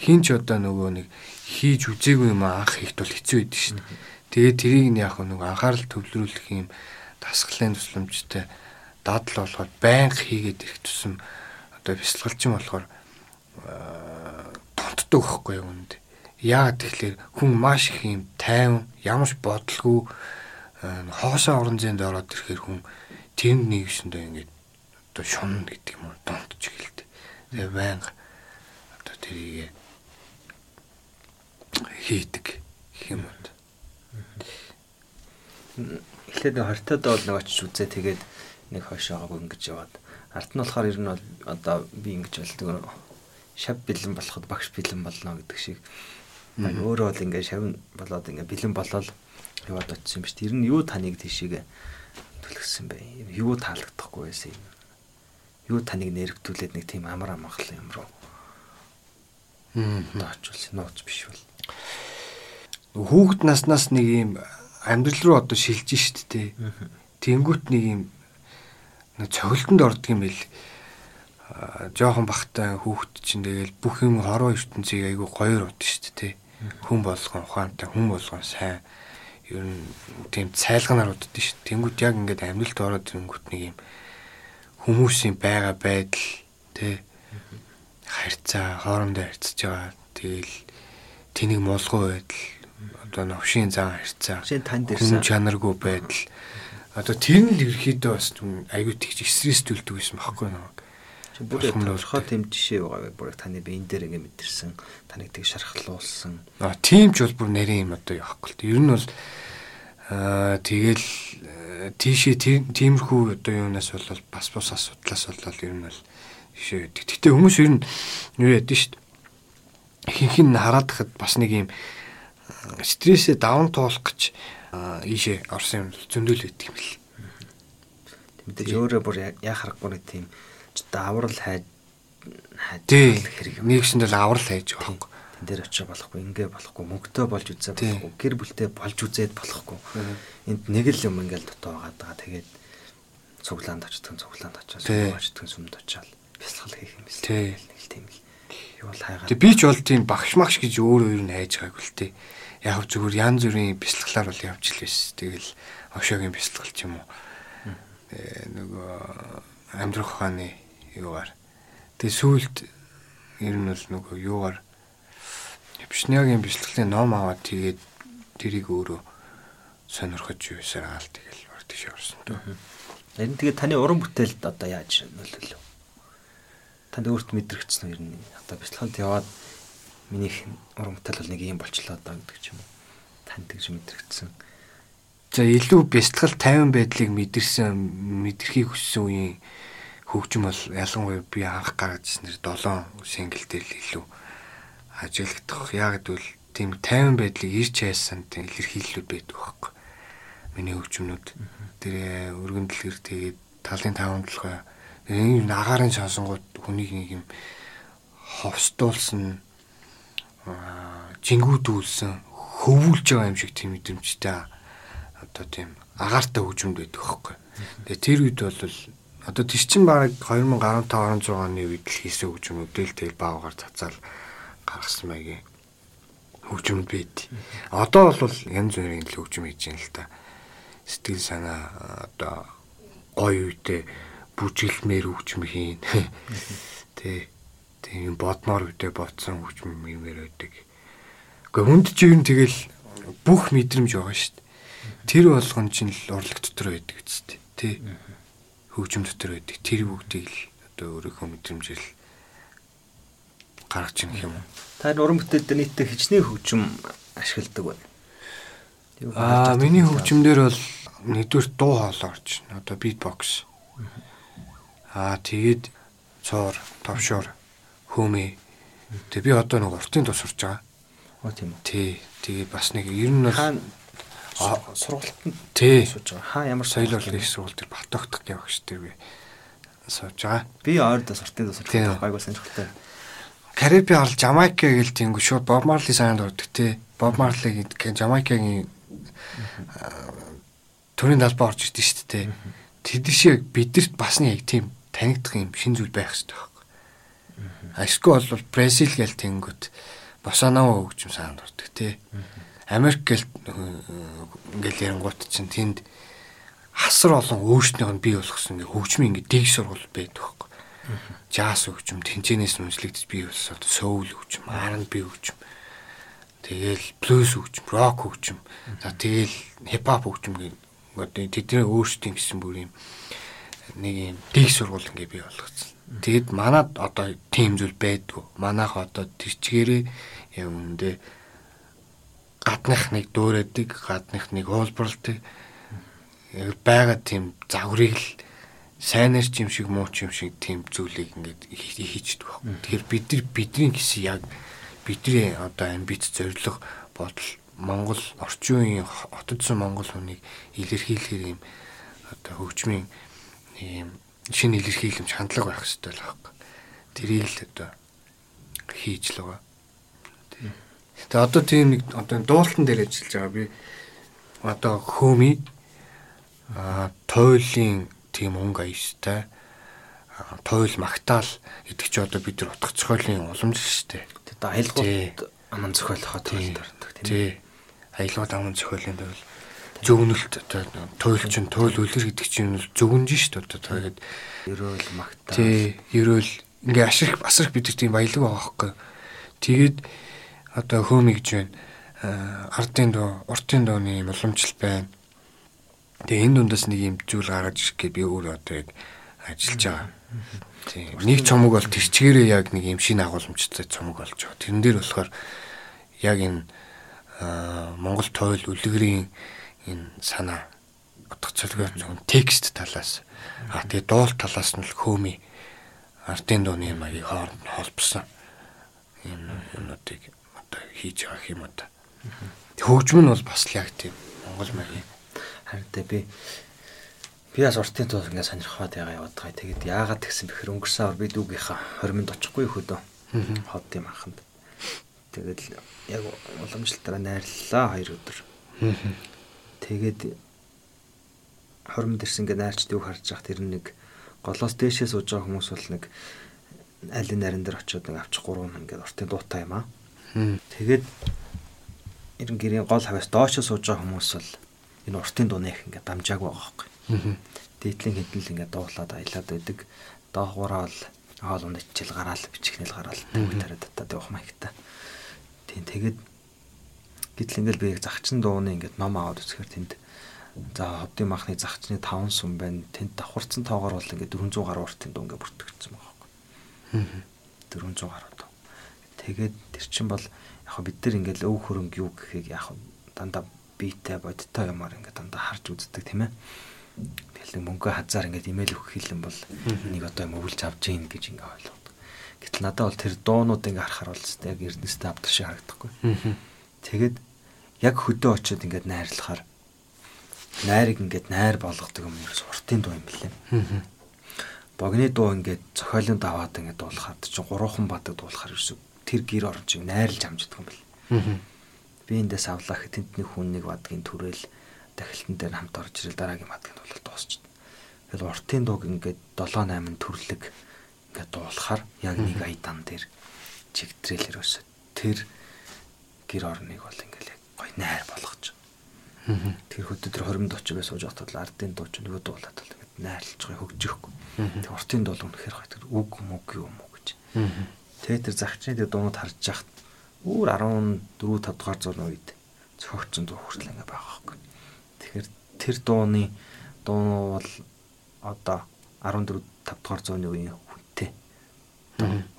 Хин ч одоо нөгөө нэг хийж үзээгүй юм анх хийх бол хэцүү байдаг шин. Тэгээд тэрийг нь яг нөгөө анхаарал төвлөрүүлэх юм дасгалын тусламжтай дадал болохоор байнга хийгээд ирэх тусам одоо бясалгалчин болохоор тонтдог байхгүй юу үнд. Яагаад тэгэхээр хүн маш их юм тайван ямарч бодлого хоосоо орон зайд ороод ирэхээр хүн тэнд нэгсэндээ ингээд одоо шунна гэдэг юм уу донтож эхэлдэг. Тэгээ байнга одоо тэрийг хийдэг гэх юм уу. Эхлээд хортод бол нэг очиж үзээ тэгээд нэг хойшоогоо ингэж яваад арт нь болохоор ер нь бол одоо би ингэж болдог шав бэлэн болоход багш бэлэн болно гэдэг шиг өөрөө бол ингээ шав болоод ингээ бэлэн болоод яваад очсон юм биш. Тэр нь юу таныг тийшээ түлхсэн бэ? Юу таалагдахгүй байсан юм? Юу таныг нэрвдүүлээд нэг тийм амар амгалан юм руу. Хм. Очвол нууц биш бол. Хүүхэд наснаас нэг юм амьдрал руу одоо шилжиж штт те. Тэнгүүт нэг юм нэг цоглолтонд ордог юм бэл. Жоохон бахтай хүүхэд чинь тэгэл бүх юм хороо ертөнцийг айгүй гоёор удаа штт те. Хүн болгон ухаантай, хүн болгон сайн ер нь тийм цайлганаар уддаг шүү. Тэнгүүд яг ингээд амьдралд ороод ирэнгүүт нэг юм хүмүүсийн байгаа байдал тий харьцаа хоорондоо харьцаж байгаа. Тэгэл тэнийг муулгуу байдал одоо новшийн зан харьцаа. Танд ирсэн чанаргүй байдал. Одоо тэр нь ерөөхдөө бас аюу тэгж стресс төлдөг байсан байхгүй нэг. Бүр тодорхой тийм жишээ байгаа бүр таны биен дээр ингэ мэдэрсэн таныг тэг шархлуулсан. Аа тийм ч бол бүр нарийн юм одоо явахгүй л. Ер нь бол аа тэгэл тийшээ тиймэрхүү одоо юунаас бол бас бус асуудлаас бол ер нь бол жишээ өгдөг. Гэтэ хүмүүс ер нь юу яд нь шүү дээ. Хинх нь хараад хахад бас нэг юм стрессээ даван туулах гэж ийшээ орсон юм зөндөл өгдөг юм л. Мэдээж өөрөө бүр яа харахгүй нэг тийм даврал хайж хэрэг юм. Нэгсэнд л аврал хайж юм. Тэн дээр очиж болохгүй, ингээ болохгүй, мөнгөтэй болж үзээ болохгүй, гэр бүлтэй болж үзээд болохгүй. Энд нэг л юм ингээл дотоо байгаа. Тэгээд цуглаанд очтгон цуглаанд очиод очтгон сүмд очиад бясалгал хийх юм биш. Нэг л тийм л. Юу л хайгаа. Тэг би ч бол тийм багш магш гэж өөр өөр нь хайж байгааг л тээ. Яг зүгээр янз бүрийн бясалгалаар бол явж л байсан. Тэгэл овшогийн бясалгал ч юм уу. Э нөгөө амьдрах ухааны юугаар. Тэгээ сүулт ер нь бол нөгөө юугаар Вишнягийн бичлэгийн ном аваад тэгээд тэрийг өөрөө сонирхож юусаар аал тэгэл ор тийш орсон тоо. Харин тэгээд таны уран бүтээлд одоо яаж нөлөөлөв? Танд өөрт мэдрэгдсэн ер нь одоо бичлэгэнд яваад минийх уран бүтээл бол нэг юм болчлоо даа гэдэг ч юм уу. Танд тэгж мэдрэгдсэн. За илүү бяцлал 50 байдлыг мэдэрсэн мэдрэхийг хүссэн үеийн хөгжим бол ялангуяа би анх гаргаж ирснээр 7 сингл дээр илүү ажиглагдах. Яг гэвэл тийм 50 байдлыг ирж хайсан тийм илэрхийллүүд байдаг байхгүй. Миний хөгжмнүүд тэр өргөн дэлгэр тэгээд талын таван толгой энэ агарын сонсонгууд хүнийг нэг юм ховстуулсан жингүүдүүлсэн хөвүүлж байгаа юм шиг тийм мэдрэмжтэй одоо тийм агаартай хөгжмөд байдаг байхгүй. Тэгээ тэр үед бол Одоо тийч чин баг 2015 16 оны үед л хийсэн хөгжмөдөл тэгэл баагаар цацаал гаргасан маягийн хөгжмөд байд. Одоо бол янз бүрийн л хөгжим хийж байна л та. Сэтгэл санаа одоо гоё үедээ бүжиглмээр хөгжим хийн. [laughs] Тэ тийм бодмоор үедээ бодсон хөгжим юмэр байдаг. Гэхдээ хүнд чи юм тэгэл бүх мэдрэмж байгаа шүү дээ. Тэр болгон чинь л урлаг дотор байдаг үстэй. Тэ хөгжим дотор байдаг. Тэр бүгдийг л одоо өөрийнхөө мэдрэмжээр гаргаж ирэх юм? Та уран бүтээлд нийтдээ хичнээн хөгжим ашигладаг байна. Аа, миний хөгжимдэр бол нэгдүгээр дуу хоолой орж байна. Одоо битбокс. Аа, тэгээд цоор, товшоор, хөөмэй. Тэг би одоо нэг уртын тус сурж байгаа. Оо тийм үү. Тий. Тэгээд бас нэг ер нь бол сургалтанд тий сууж байгаа. Хаа ямар соёл урлын их сургалт төр Балтогдох явах штеп би сууж байгаа. Би ойрдоо суртын дуу сурч байгаа. Гайгүй сонирхолтой. Кариби орл Жамайка гэл тэнгүү шууд Боб Марли санд ордог тий. Боб Марли гэдэг Жамайкагийн төрийн талбай орж ирдэ шүү дээ. Тэдгшээ бидэрт бас нэг тийм танигдах юм шин зүйл байх хэрэгтэй байхгүй. Ашгүй бол Бразил гэл тэнгүүт Босанава хөгжим санд ордог тий. Америк гэл ингээл ярангуут чинь тэнд хасар олон өөрснийх нь бий болгосон ингээ хөгжмийн ингээ дэг сургал байдаг байхгүй. Жаз хөгжим, тэнцэнээс үнслэгдэж бий болсон соул хөгжим, R&B хөгжим. Тэгэл блюз хөгжим, рок хөгжим. За тэгэл хипхоп хөгжим гэх одоо тэдний өөрсдийн гэсэн бүр юм нэг юм дэг сургал ингээ бий болгосон. Тэгэд манад одоо тийм зүйл байдгүй. Манайх одоо тэр чигээрээ юм үндэ гадных нэг дөөрөдөг, гадных нэг уулбарлдаг байгаа тийм загварыг л сайнаар ч юм шиг муу ч юм шиг тийм зүйлийг ингээд хийчихдэг байна. Тэгэхээр бид нар бидний гэсэн яг бидний одоо амбиц зориг бодол Монгол орчин үеийн хотодсон Монгол хүнийг илэрхийлэхээр юм одоо хөгжмийн ийм шинэ илэрхийлэмж хандлага байх хэрэгтэй л байхгүй. Тэрийг л одоо хийж л байгаа. Тэгээ одоо тийм нэг одоо дуултан дээр ажиллаж байгаа би одоо хөөми а тойлын тийм өнгө аястай тойл магтаал гэдэг чи одоо бид нар утга зохиолын уламж шүү дээ. Тэгээд аялгууд аман зохиолохоо тойлдог тийм. Тий. Аялгууд аман зохиолын тойл зөвнөлт одоо туйл чин туйл үлэр гэдэг чинь зөвгөнж шүү дээ одоо тэгээд ерөөл магтаа. Тий, ерөөл ингээ ашиг асрах бид нар тийм баялаг байгаа хөөхгүй. Тэгээд одоо хөөми гэж байна. Ардын дуу, уртын дууны уламжлал байна. Тэгээ энэ дундаас нэг юм зүйл гаргаж ирэх гэж би өөр одоо яг ажиллаж байгаа. Тийм. Нэг цомог бол тэрчгээрээ яг нэг юм шинэ агуулмжтай цомог болж байгаа. Тэрэн дээр болохоор яг энэ Монгол тойл үлгэрийн энэ санаа утга цөлгөө зөвхөн текст талаас а тэгээ дуул талаас нь л хөөми артын дууны маяг хооронд нь холбосон юм юмнуудыг одоо хийж байгаа юм одоо хөгжим нь бол бас л яг тийм монгол маяг харин тэ би би бас уртын тул ингээ сонирхоод байгаа яваад байгаа. Тэгээд яагаад тэгсэн бэхэр өнгөрсөн ор би дүүгийнхаа 20 минут очихгүй хөдөө. Хот юм анханд. Тэгээд яг уламжлалтаараа найрлалаа 2 өдөр. Тэгээд хоромд ирсэн гэ найрч дүүг харж байхад тэр нэг голоос дээшээ сууж байгаа хүмүүс бол нэг аль нарийн дээр очиод нэг авчих гурван ингээд уртын дуутай юм аа. Тэгээд ерэн гэрийн гол хавьяас доошоо сууж байгаа хүмүүс бол энэ уртын дууны их ингээд дамжааг байгаа байхгүй. Дээдлийн хэдэл ингээд дуулаад аялаад байдаг. Доогоороо бол хоол унд ичил гараал бичихнэл гараал төвөг тариад татаад явах маягтай. Тийм тэгээд Гэтэл ингээл би яг загчин дууны ингээд ном аваад үзэхээр тэнд за ховдын махны загчны 5 сүм байна. Тэнд давхарцсан тоогоор бол ингээд 400 гаруй дуу ингээд бүртгэгдсэн байгаа байхгүй. 400 гаруй дуу. Тэгээд тэр чин бол яг бид нар ингээд өв хөрөнгө юу гэхийг яг дандаа биетэй бодтой юмар ингээд дандаа харж үздэг тийм ээ. Тэгэл мөнгө хазаар ингээд имэйл өгөх хэлэн бол энийг одоо юм өвлж авч гин гэж ингээд ойлгоод. Гэтэл надад бол тэр дуунууд ингээд харахаар бол яг эрдэнэстэй авдаг шиг харагдахгүй. Тэгээд яг хөдөө очиод ингээд найрлахаар найрыг ингээд найр болгодог юм ерөөс уртын дуу юм билээ. Богны дуу ингээд зохиолын даваад ингээд дуулахад чи гурван бадаг дуулахаар ерөөс тэр гэр орон чиг найрлж амждаг юм бэл. Би эндээс авлаа хэ тэнд нэг хүн нэг бадгийн түрэл дахилтан дээр хамт орж ирэл дараагийн бадгийн дуулал дуусчихна. Тэгэл уртын дууг ингээд 7 8 төрлөг ингээд дуулахаар яг нэг аядан дээр чигтрэл ерөөсө тэр гэр орныг бол ингээл яг гой найр болгож. Тэр хөдөө тэр 20 дооч бай сууж хатад ардын дууч нөгөө дуулаад бол ингээд найрлж байгаа хөгжихгүй. Тэр уртын дуул үнэхээр гой тэр үг мөг юм уу гэж. Тэгээ тэр загчны тэр дуунууд харж яхад өөр 14 5 дугаар зурны үед цогцсон дуу хүртэл ингээ байгаа байхгүй. Тэгэхээр тэр дууны дуу бол одоо 14 5 дугаар зууны үеийн хүнтэй.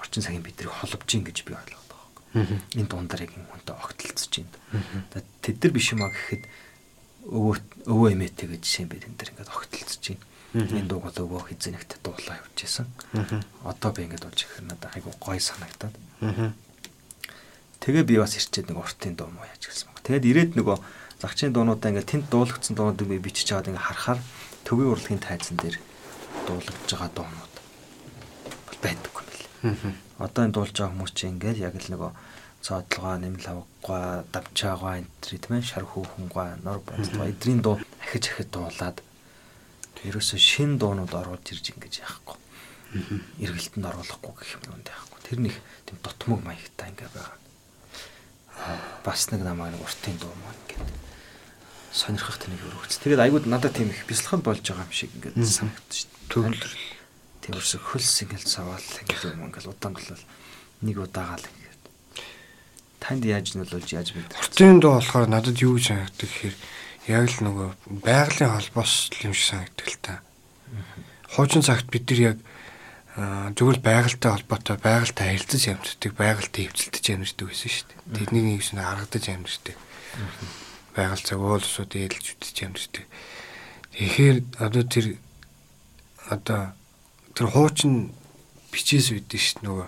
Орчин цагийн бидрийг холбож ийн гэж би ойлоо энэ дундаар яг юм хүнтэй огтлцож байна. Тэд нар биш юм а гэхэд өвөө өвөө эмээтэй гэж жишээ бэ тэд нар ингээд огтлцож байна. Энэ дуу бол өвөө хизэнэгт дуулаа явж исэн. Одоо би ингээд болж ихэр надад айгу гой санагтаад. Тэгээ би бас ирчээд нэг уртын дуу муу яаж гэлсэн баг. Тэгээд ирээд нөгөө загчийн дуунуудаа ингээд тэнд дуулагдсан дуунуудыг би бичиж аваад ингээд харахаар төвийн урлагийн тайзан дээр дуулагдж байгаа дуунууд байдаггүй юм байна. Одоо энэ дуулж байгаа хүмүүс чинь ингээд яг л нөгөө цоодлогоо нэмэл авахгүй давчаагаа энэ тийм ээ шар хүүхэнгаа нор бодлоо эдрийн дуу ахиж ахиж дуулаад ерөөсө шин дуунууд оруулж ирж ингэж яахгүй. Эргэлтэнд оруулахгүй гэх юм юм яахгүй. Тэр нэг тийм дотмог маягтай ингээ байгаа. Бас нэг намайг нэг уртын дуу маань ингээд сонирхох тэнийг өргөц. Тэгээд айгууд надад тийм их бясалгал болж байгаа юм шиг ингээд санагдчих. Төвлөрөл. Ерөөсө хөлс ингээд саваал ингээд юм ингээд удаан болол нэг удаагаал танд яаж нөлөөлж яаж мэд. Уртын доо болохоор надад юу санагддаг гэхээр яг л нөгөө байгалийн холбоос юм шиг санагддаг л та. Хуучин цагт бид нар яг зөвхөн байгальтай холбоотой байгальтай харилцаж амьддаг, байгальтай хөвцөлдөж амьддаг байсан шүү дээ. Тэдний нэг юм харагдаж амьддаг. Байгаль цаг уулсууд ээлж үтж амьддаг. Тэгэхээр одоо тэр одоо тэр хуучин бичээс үүдэн шүү дээ нөгөө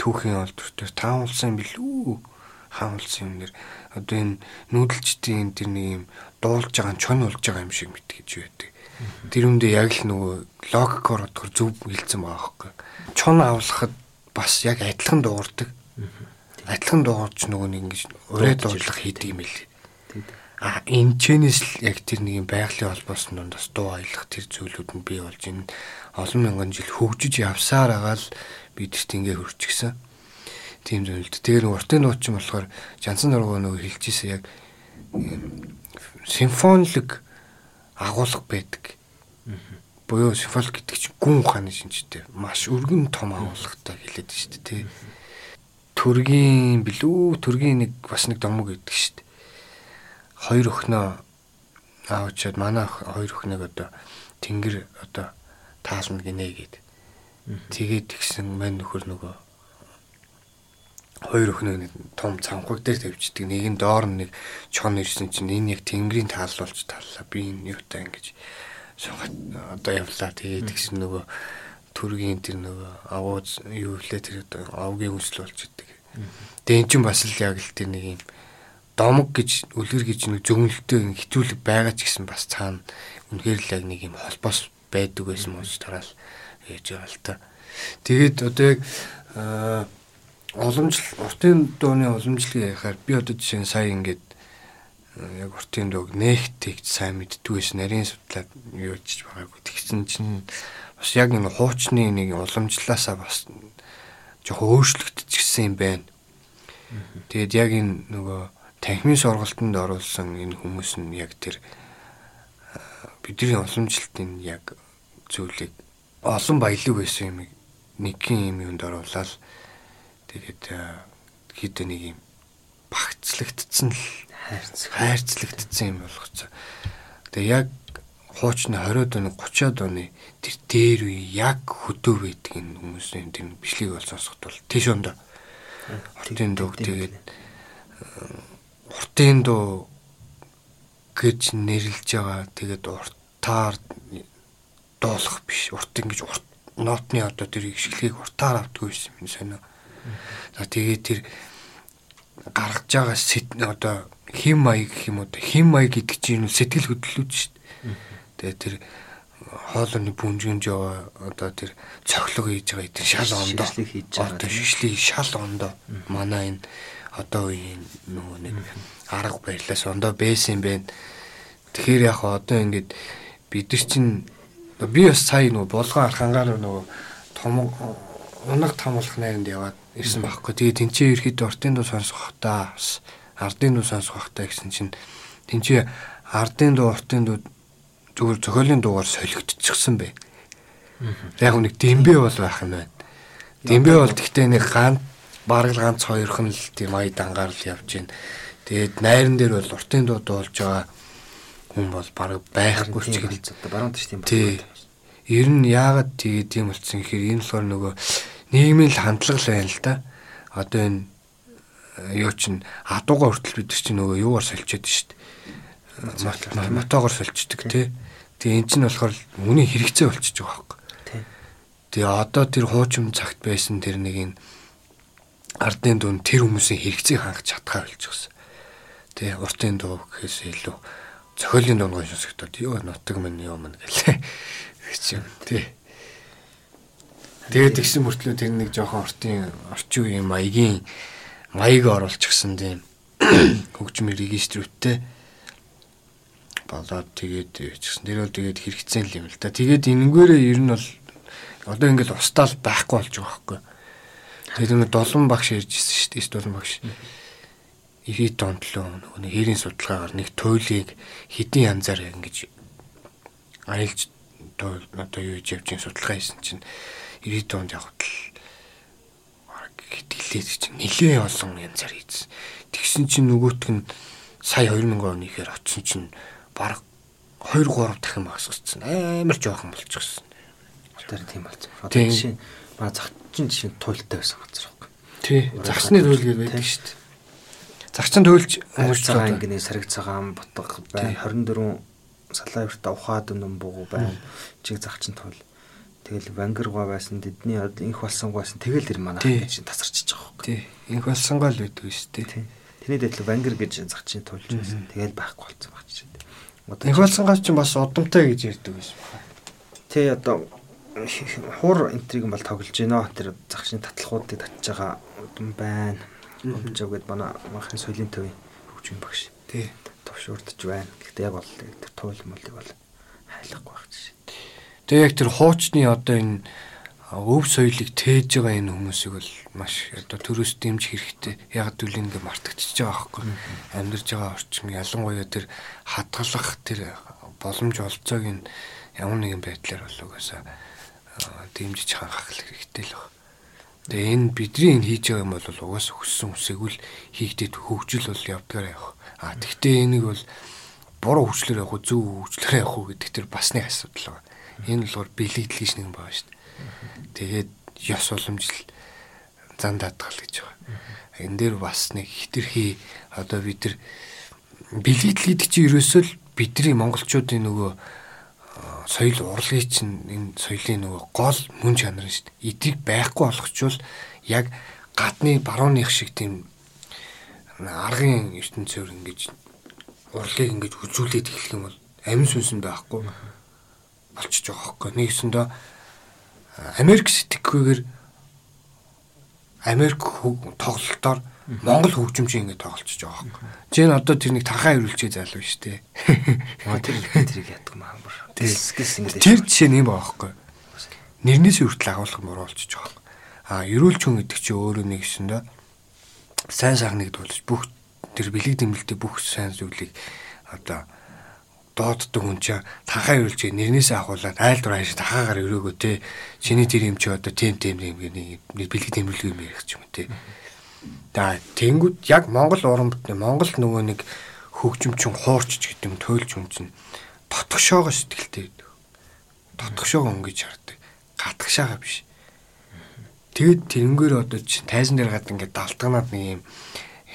түүхийн олдвор таан улсан билүү хаамлсан юм нэр одоо энэ нүүдэлчдийн тэр нэг юм дуулж байгаа нь чон болж байгаа юм шиг мэтгэж байдаг. Тэр үндэ яг л нөгөө логикоор бодохоор зөв хэлсэн байгаа байхгүй. Чон авлахад бас яг адилхан дуурдаг. Адилхан дуурч нөгөө нэг ингэж ураа дуурлах хийдэг юм л. А энэ чэнэс л яг тэр нэг юм байгалийн холбоосын дундаас дуу аялах тэр зүйлүүд нь бий болж энэ олон мянган жил хөгжиж явсаар агаал бидэрт ингээ хөрчихсөн. Тийм зүйлд. Тэр уртын нууц юм болохоор Жансан дургуу нөгөө хэлчихсэн яг симфонилог агуулга байдаг. Буюу симфолик гэдэг чинь гүн ухааны шинжтэй маш өргөн том агуулгатай хэлээд шүү дээ. Төргийн билүү төргийн нэг бас нэг домог гэдэг шүү дээ хоёр өхнөө аавчаад манай хоёр өхнөөг одоо тэнгэр одоо таална гинэ гэд. Тэгээд тэгсэн мань нөхөр нөгөө хоёр өхнөө том цанхаг дээр тавьчихдаг. Нэг нь доор нэг чон ирсэн чинь энэ яг тэнгэрийн таал болж таллаа. Би энэ юутай ингэж суугаад одоо явлаа. Тэгээд тэгсэн нөгөө төргийн тэр нөгөө агууз юу влээ тэр одоо авгийн хүсэл болж идэг. Тэгээд эн чинь бас л яг л тэр нэг юм домог гэж үлгэр гэж нэг зөвнөлтөө хитүүлэг байгаа ч гэсэн бас цаана үнэхээр л яг нэг юм холбоос байдаг байсан мөн тараал ээж байгаа л та. Тэгээд одоо яг уламжлал уртын дууны уламжлалыг ярихаар би одоо жишээ нь сая ингээд яг уртын дууг нэхтийг сайн мэддэг байсан нарийн судлаад юу ч байгаагүй тэгсэн чинь бас яг нэг хуучны нэг уламжлалаасаа бас жоохон өөрчлөгдчихсэн юм байна. Тэгээд яг энэ нөгөө танхимын сургалтанд оруулсан энэ хүмүүс нь яг тэр бидний уламжлалтын яг зүйлийг олон баялаг байсан юм нэгэн юм юунд оруулаад тэгээд хэд нэг юм багцлагдсан л хайрцлагдсан юм болгоцоо. Тэгээ яг хуучны 20-од оны 30-од оны тэр дээр үе яг хөдөө байдаг энэ хүмүүсийн тэр бичлэгийг бол сонсоход бол тийш ондоо. Хотын дууг тэгээд уртын дуу гэж нэрлж байгаа. Тэгээд уртаар дуулах биш. Урт ингэж урт нотны одоо тэр ихшлэгийг уртаар автгүй юм сонио. За тэгээд тэр гаргаж байгаа сэт одоо хим маяг гэх юм уу хим маяг гэдэг чинь сэтгэл хөдлөлүүд шүү дээ. Тэгээд тэр хоолойны бүнжинж яваа одоо тэр цохлог хийж байгаа эдгээр шал ондоо хийж байгаа. Одоо шишлийг шал ондоо манай энэ одоо үеийн нөгөө нэг арга барилаас ондоо байсан юм байна. Тэгэхээр яг одоо ингээд бид нар чинь би бас сая нөгөө булган архангаар нөгөө том унаг тамлах найранд яваад ирсэн байхгүй. Тэгээ тэнцээ ирэхэд ортын дуу сонсох та ардын дуу сонсох та гэсэн чинь тэнцээ ардын дуу ортын дуу зүгээр зохиолын дуугаар солигдчихсан бай. Яг нэг дэмбэ бол байх юм байна. Дэмбэ бол гэхдээ нэг ганц бараг ганц хоёрхан л тийм ая дангаар л явж байна. Тэгээд найран дээр бол уртын дуу дуулж байгаа хүн бол бараг байхгүй ч гэж одоо баруун тийш тийм байна. Ер нь яагаад тэгээд тийм болсон гэхээр энэ болохоор нөгөө нийгмийн л хандлага л байна л да. Одоо энэ э, юу чин адууга хүртэл бид чинь нөгөө юугаар солилцоод шүү дээ. Мотогоор солилцдог тий. Тэгээ эн чинь болохоор үний хэрэгцээ болчихж байгаа байхгүй. Тэгээ одоо тэр хуучин цагт байсан тэр нэг энэ ардын дүн тэр хүмүүсийн хэрэгцээг хангах чадхаа болчихсон. Тэ уртын дуу гэхээс илүү зохиолын дунд гоншсогдоод юу нутаг минь юу мэн гэлээ. [laughs] Гэвч тий. Тэгээд тэгсэн мөртлөө тэр нэг жоохон ортын орчин үеийн маягийн маяг оруулчихсан тийм [clears throat] хөгжмийн регистрүүттэй болоод тэгээд ичсэн. Тэр бол тэгээд хэрэгцээ юм л да. Тэгээд энэгээрээ ер нь бол одоо ингээл устаал байхгүй болж байгаа байхгүй. Тэгээд нэг долон багш ярьжсэн шүү дээ. Долон багш. 90 онд л нөгөө нэг хээрийн судалгаагаар нэг туйлыг хэдийн янзаар ингэж аялж одоо юу хийж явж судалгаа хийсэн чинь 90 онд явхад л хэтгэлээд чинь нэлээ олон янзаар хийсэн. Тэгсэн чинь нөгөөтг нь сая 2000 оны ихээр очсон чинь баг 2 3 дахин багс өссөн. Амар жоохон болчихсон. Тэр тийм болсон. Одоо жишээ маа чинь жишээ туйлтай байсан газар байхгүй. Тий. Загсны гэдэг байдаг шүү дээ. Загчин туйлж өнгөрч байгаа ингэний сариг цагаан бутга байна. 24 салаа өртө ухаад өнөн буугу байна. Чиг загчин туйл. Тэгэл вангиргаа байсан тэдний инх болсон байсан. Тэгэл ир манай гэж тасарчиж байгаа байхгүй. Тий. Инх болсонгаа л байдаг шүү дээ. Тэний дэтлээ вангир гэж загчин туйлж байсан. Тэгэл байхгүй болсон баг чинь. Инх болсонгаа ч бас удамтай гэж ярьдаг байсан. Тий одоо хуур энтриг бол тоглож байна. Тэр загшны татлахуудыг татж байгаа юм байна. Өмжөө гэд манай манхын соёлын төвийн хөгжмийн багш. Тий. төвшөөрдөж байна. Гэхдээ яг бол тэр туйл мөлийг бол хайлахгүй байх чинь. Тэгээ яг тэр хуучны одоо энэ өв соёлыг тээж байгаа энэ хүмүүсийг бол маш одоо төрөөс дэмжих хэрэгтэй. Яг л ингээ мартагдчихж байгаа байхгүй. Амьдарч байгаа орчин ялангуяа тэр хадгалах тэр боломж олцоог нь ямар нэгэн байдлаар бол угаасаа дэмжиж хангах хэрэгтэй л байна. Тэгээ энэ бидний энэ хийж байгаа юм бол угаасаа хүссэн үсээгүүл хийгдээд хөгжил бол явдгаар явах. А тэгвэл энийг бол буруу хөгжлөөр явах уу зөв хөгжлөөр явах уу гэдэг тэр бас нэг асуудал байна. Энэ болохоор бэлэгдэл гэж нэг байгаа шүү дээ. Тэгээд ёс уламжил зан даатгал гэж байгаа. Энэ дээр бас нэг хитрхи одоо бид нар бэлэгдэл гэдэг чинь ерөөсөө л бидний монголчуудын нөгөө соёл урлагийн чинь энэ соёлын нөгөө гол мөн чанар нь шүү дээ. Эдийг байхгүй болгочвол яг гадны барууных шиг тийм аргын ертөнцөөр ингэж урлагийг ингэж үзүүлээд эхлэх юм бол амин сүнсэн байхгүй болчихж байгаа хөөхгүй. Нэгсэндээ Америк сэтгэхүйгээр Америк тоглолтоор Монгол хөгжимчин ингэ тоглолцож байгаа хөөхгүй. Жин одоо тэрнийг тархаа ирүүлчээ залуу шүү дээ. Маа тэр тэрийг яддаг маа бүр. Тэсгэс ингэ. Тэр жишээ нэм байгаа хөөхгүй. Нэрнээс хүртэл агуулга муу болчихж байгаа. А эрүүлч хүн гэдэг чинь өөрөө нэгсэндээ сайн сайхныг дуулж бүх тэр бэлэг дэмэлтэй бүх сайн зүйлийг одоо дооддог хүн чинь танхаа юулж нэрнээсээ ахуулаад айл дур хайш тахаагаар өрөөгөө те чиний тэр юм чи одоо тийм тийм юм нэг бэлэг дэмэлгүй юм ярих юм те да тэнгууд яг Монгол уран бүтээн Монгол нөгөө нэг хөгжимчин хуурч гэдэг юм туйлж юм чинь дотгошоогоо сэтгэлтэй байдаг дотгошоогоо өнгөж хардаг гатгшаага биш Тэгэд тэрнгээр одоо тайзан дээр гад ингээд далтганаад нэг юм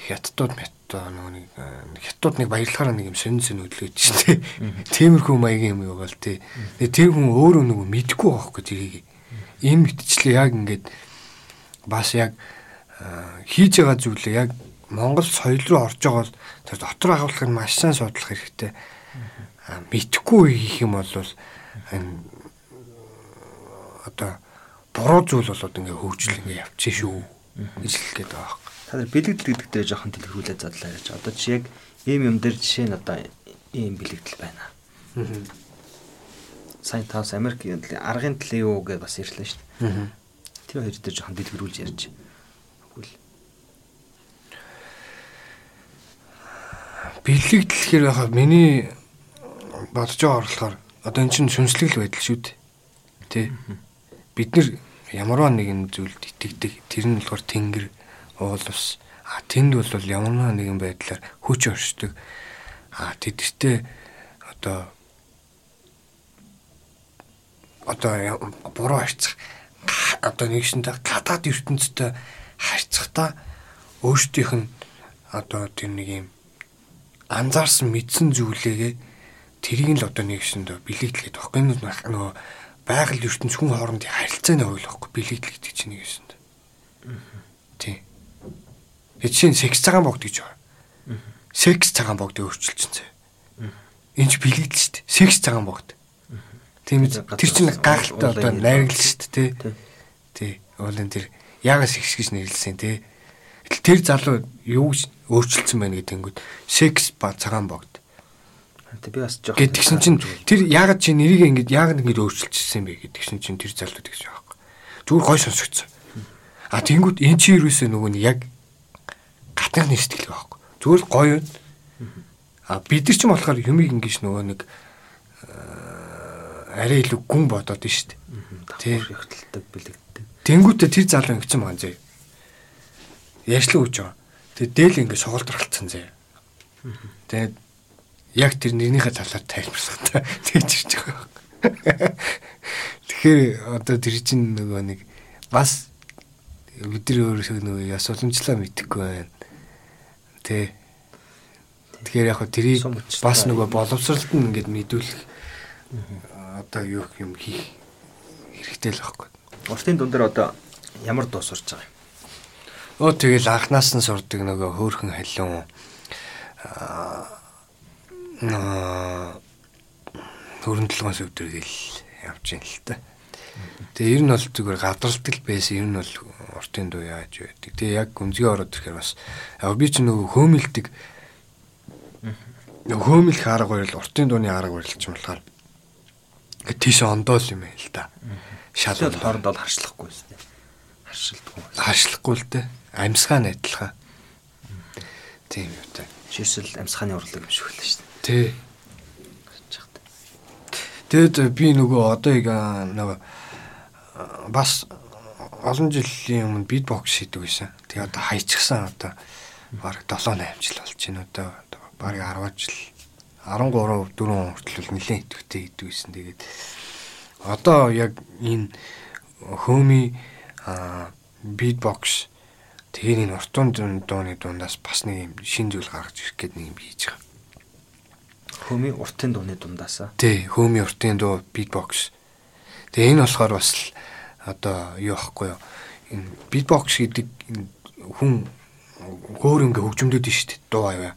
хятадууд мэтто нөгөө нэг хятадууд нэг баярлахаараа нэг юм сонин сонин хөдлөөд шүү дээ. Тиймэрхүү маягийн юм яваал тий. Тэр хүн өөрөө нөгөө мэдгүй байхгүй тэрийг. Ийм мэтчлээ яг ингээд бас яг хийж байгаа зүйлээ яг Монгол соёл руу орж байгаа бол тэр дотор агуулгыг маш сайн судлах хэрэгтэй. Мэдхгүй хийх юм бол энэ одоо буруу зүйл болоод ингээ хөгжил ингээ явчих шүү гэж хэлэх гээд байгаа юм. Та нар бэлэгдэл гэдэг дээр жоохон дэлгэрүүлээд задлаа яаж. Одоо чи яг ийм юм дээр жишээ нь одоо ийм бэлэгдэл байна. Сайн таас Америкийн аргын төлөө юу гэж бас ирлээ шүү дээ. Тэр хоёр дээр жоохон дэлгэрүүлж ярьж. Үгүй л. Бэлэгдэл гэхээр яхаа миний бодож байгаа болохоор одоо эн чинь сүнслэг л байдал шүү дээ. Тэ. Бид нар ямарваа нэгэн зүйлд итгэдэг. Тэр нь болохоор тэнгэр, уул ус. А тэнд бол ямарваа нэгэн байдлаар хүч оршдог. А тэдэртээ одоо одоо буруу харьцах одоо нэгшэнтэй гадаад ертөнцтэй харьцахдаа өөртөөх нь одоо тэр нэг юм анзаарсан мэдсэн зүйлээгээ тэрийг нь л одоо нэгшэндээ бэлэгдлээд баггүй нөгөө байгаль ертөнц хүн хоорондын харилцааны ойлгохгүй бэлэгдэл гэдэг чинь нэг юмсанд. Тийм. Тэг чинь секс цагаан богд гэж байгаа. Секс цагаан богдыг өөрчилсөн зэ. Энд ч бэлэгдэл шүү дээ. Секс цагаан богд. Тийм үү? Тэр чинь гахалтай одоо найрагл шүү дээ, тий. Тий. Уулын тэр ягас секс гэж нэрлсэн тий. Тэр залуу юу гэж өөрчилсөн байна гэдэг нь секс ба цагаан богд Тэ би бас жоох. Гэтгсэн чинь тэр яагаад чи нэрийг ингэж яагаад ингэж өөрчилчихсэн бэ гэдгсэн чинь тэр залууд гэж байгаа. Зүгээр гой сонсогдсон. А тэнгууд эн чи юусэн нөгөө нь яг гатны сэтгэл байхгүй. Зүгээр гоё. А бид нар ч юм болохоор юмыг ингэж нөгөө нэг арай илүү гүн бодоод нь шүү дээ. Тий. Хөлтөлдөг бэлэгддэг. Тэнгүүтээ тэр залуу ингэсэн байгаа зэ. Ярьшлаа өгч байгаа. Тэгээ дээл ингэ сугалдралцсан зэ. Тэгээд яг тэр нэрнийхээ талаар тайлбарлах та [laughs] тэгж ирж байгаа. Тэгэхээр одоо тэр чинь нөгөө нэг бас бидний өөрсдөө нөгөө яс уламжлаа мэдэхгүй байна. Тэ. Тэгэхээр яг тэрийг бас нөгөө боловсролт нь ингээд мэдүүлэх одоо юу юм хийх хэрэгтэй л байхгүй. Уртын дунд дээр одоо ямар дуу сурж байгаа юм? Өө тэгэл анханаас нь сурдаг нөгөө хөөхөн халиун хөрөндлөгөөс өвдрийг л явж ийн л та. Тэгээ ер нь бол зүгээр гадралдаг байсан. Ер нь бол уртын дуу яаж байдаг. Тэгээ яг гүнзгий ороод ирэхээр бас яг би ч нөгөө хөөмилдэг хөөмөлх арга барил уртын дууны арга барил ч юм болохоор ингээд тийш ондоол юм ээ л да. Шал Шал хооронд бол харшлахгүй юм. Харшилдгүй. харшлахгүй л дээ. Амьсгаа адилхан. Тийм юу та. Жишээл амьсгааны урлаг юм шиг байлаа шүү дээ. Тий. Тэгэд би нөгөө одоо яг нөгөө бас олон жилийн өмнө битбокс хийдэг байсан. Тэгээ одоо хайчихсан одоо бараг 7 8 жил болж байна одоо бараг 10 жил 13 4 хүртэл нэлээд идэвхтэй хийдэг байсан. Тэгээд одоо яг энэ хөөми аа битбокс тэгээ энэ уртун дууны дундаас бас нэг юм шин зүйл гаргаж ирэх гээд нэг юм хийж байгаа. Хөмийн уртын дууны дундаасаа. Тий, хөөми уртын дуу битбокс. Тэгээ энэ болохоор бас л одоо юу ахгүй юу? Энэ битбокс гэдэг хүн өөр ингээ хөгжмөдөд нь шүү дээ дуу аяа.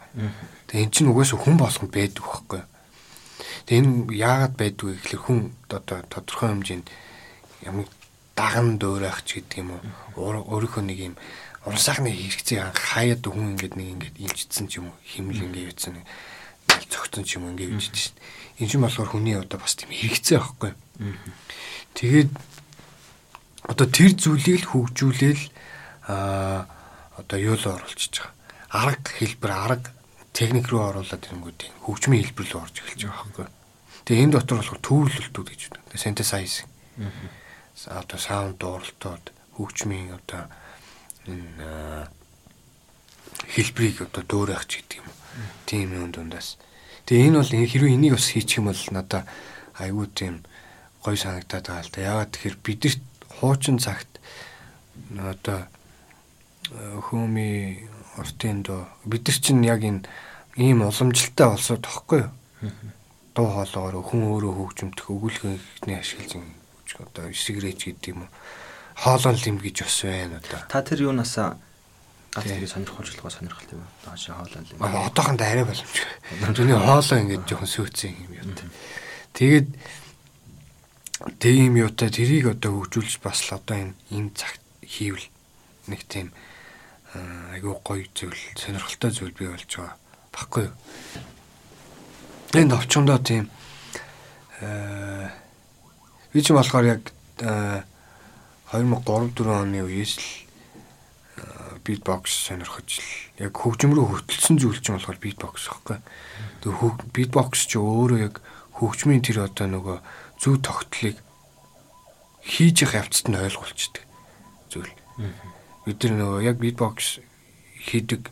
Тэгээ эн чинь угаасаа хүн болгонд байдаг байхгүй юу? Тэгээ энэ яагаад байдгүй гэхэлэр хүн одоо тодорхой хэмжээнд ямар даган дөөрөх ч гэдэг юм уу өөрийнхөө нэг юм уран сайхны хэрэгцээ хаяад хүн ингээд нэг ингээд илжсэн ч юм уу химэл ингээд юуцсан нэг цогцсон ч юм ингээд үжиж шин. Энэ чинь болохоор хүний одоо бас тийм хэрэгцээ байхгүй. Тэгээд одоо тэр зүйлийг л хөгжүүлээл аа одоо юу л оруулчихж байгаа. Арга хэлбэр арга техник рүү оруулаад ирэнгүүт хөгжмийн хэлбэр рүү орж эхэлж байгаа байхгүй. Тэгээ энэ дотор болохоор төвлөлтүүд гэж байна. Synthesizing. Одоо саунд дууралтууд хөгжмийн одоо энэ хэлбэрийг одоо дөөрөх ч гэдэг юм. Тийм юм дундаас. Тэгээ энэ бол хэрвээ энийг бас хийчих юм бол надаа айгүй тийм гой санагдаад байгаа л да. Яагаад тэгэхээр бидэрт хуучин цагт одоо хөөми ортын доо бид нар чинь яг энэ ийм уламжлалтай олсоо тохгүй юу? Дуу хоолоогоор хүн өөрөө хөгжимдөх өгүүлгэнхний ашиглаж одоо сигарет гэдэг юм уу? Хоолон лим гэж бас байна одоо. Та тэр юунаас гац тэрийг сонирхолж байгаа сонирхолтой юм. Доош хоолон лим. Одоохондоо арай боломжгүй. Түүний хоолоо ингэж жоохон сүйцэн юм юу. Тэгээд тийм юутай тэрийг одоо хөгжүүлж бас л одоо энэ энэ цагт хийвэл нэг тийм айгүй гоё зүйл сонирхолтой зүйл бий болж байгаа баггүй юу. Энэ товчондоо тийм э би ч болохоор яг 2003 4 оны үеэс л битбокс сонирхож л яг хөгжим рүү хөтлсөн зүйл чинь болохоор битбокс байхгүй. Тэг битбокс ч өөрөө яг хөгжмийн тэр одоо нөгөө зөв тогтлыг хийж явах явцад нь ойлгуулчихдээ зүйл бид нар нөгөө яг битбокс хийдэг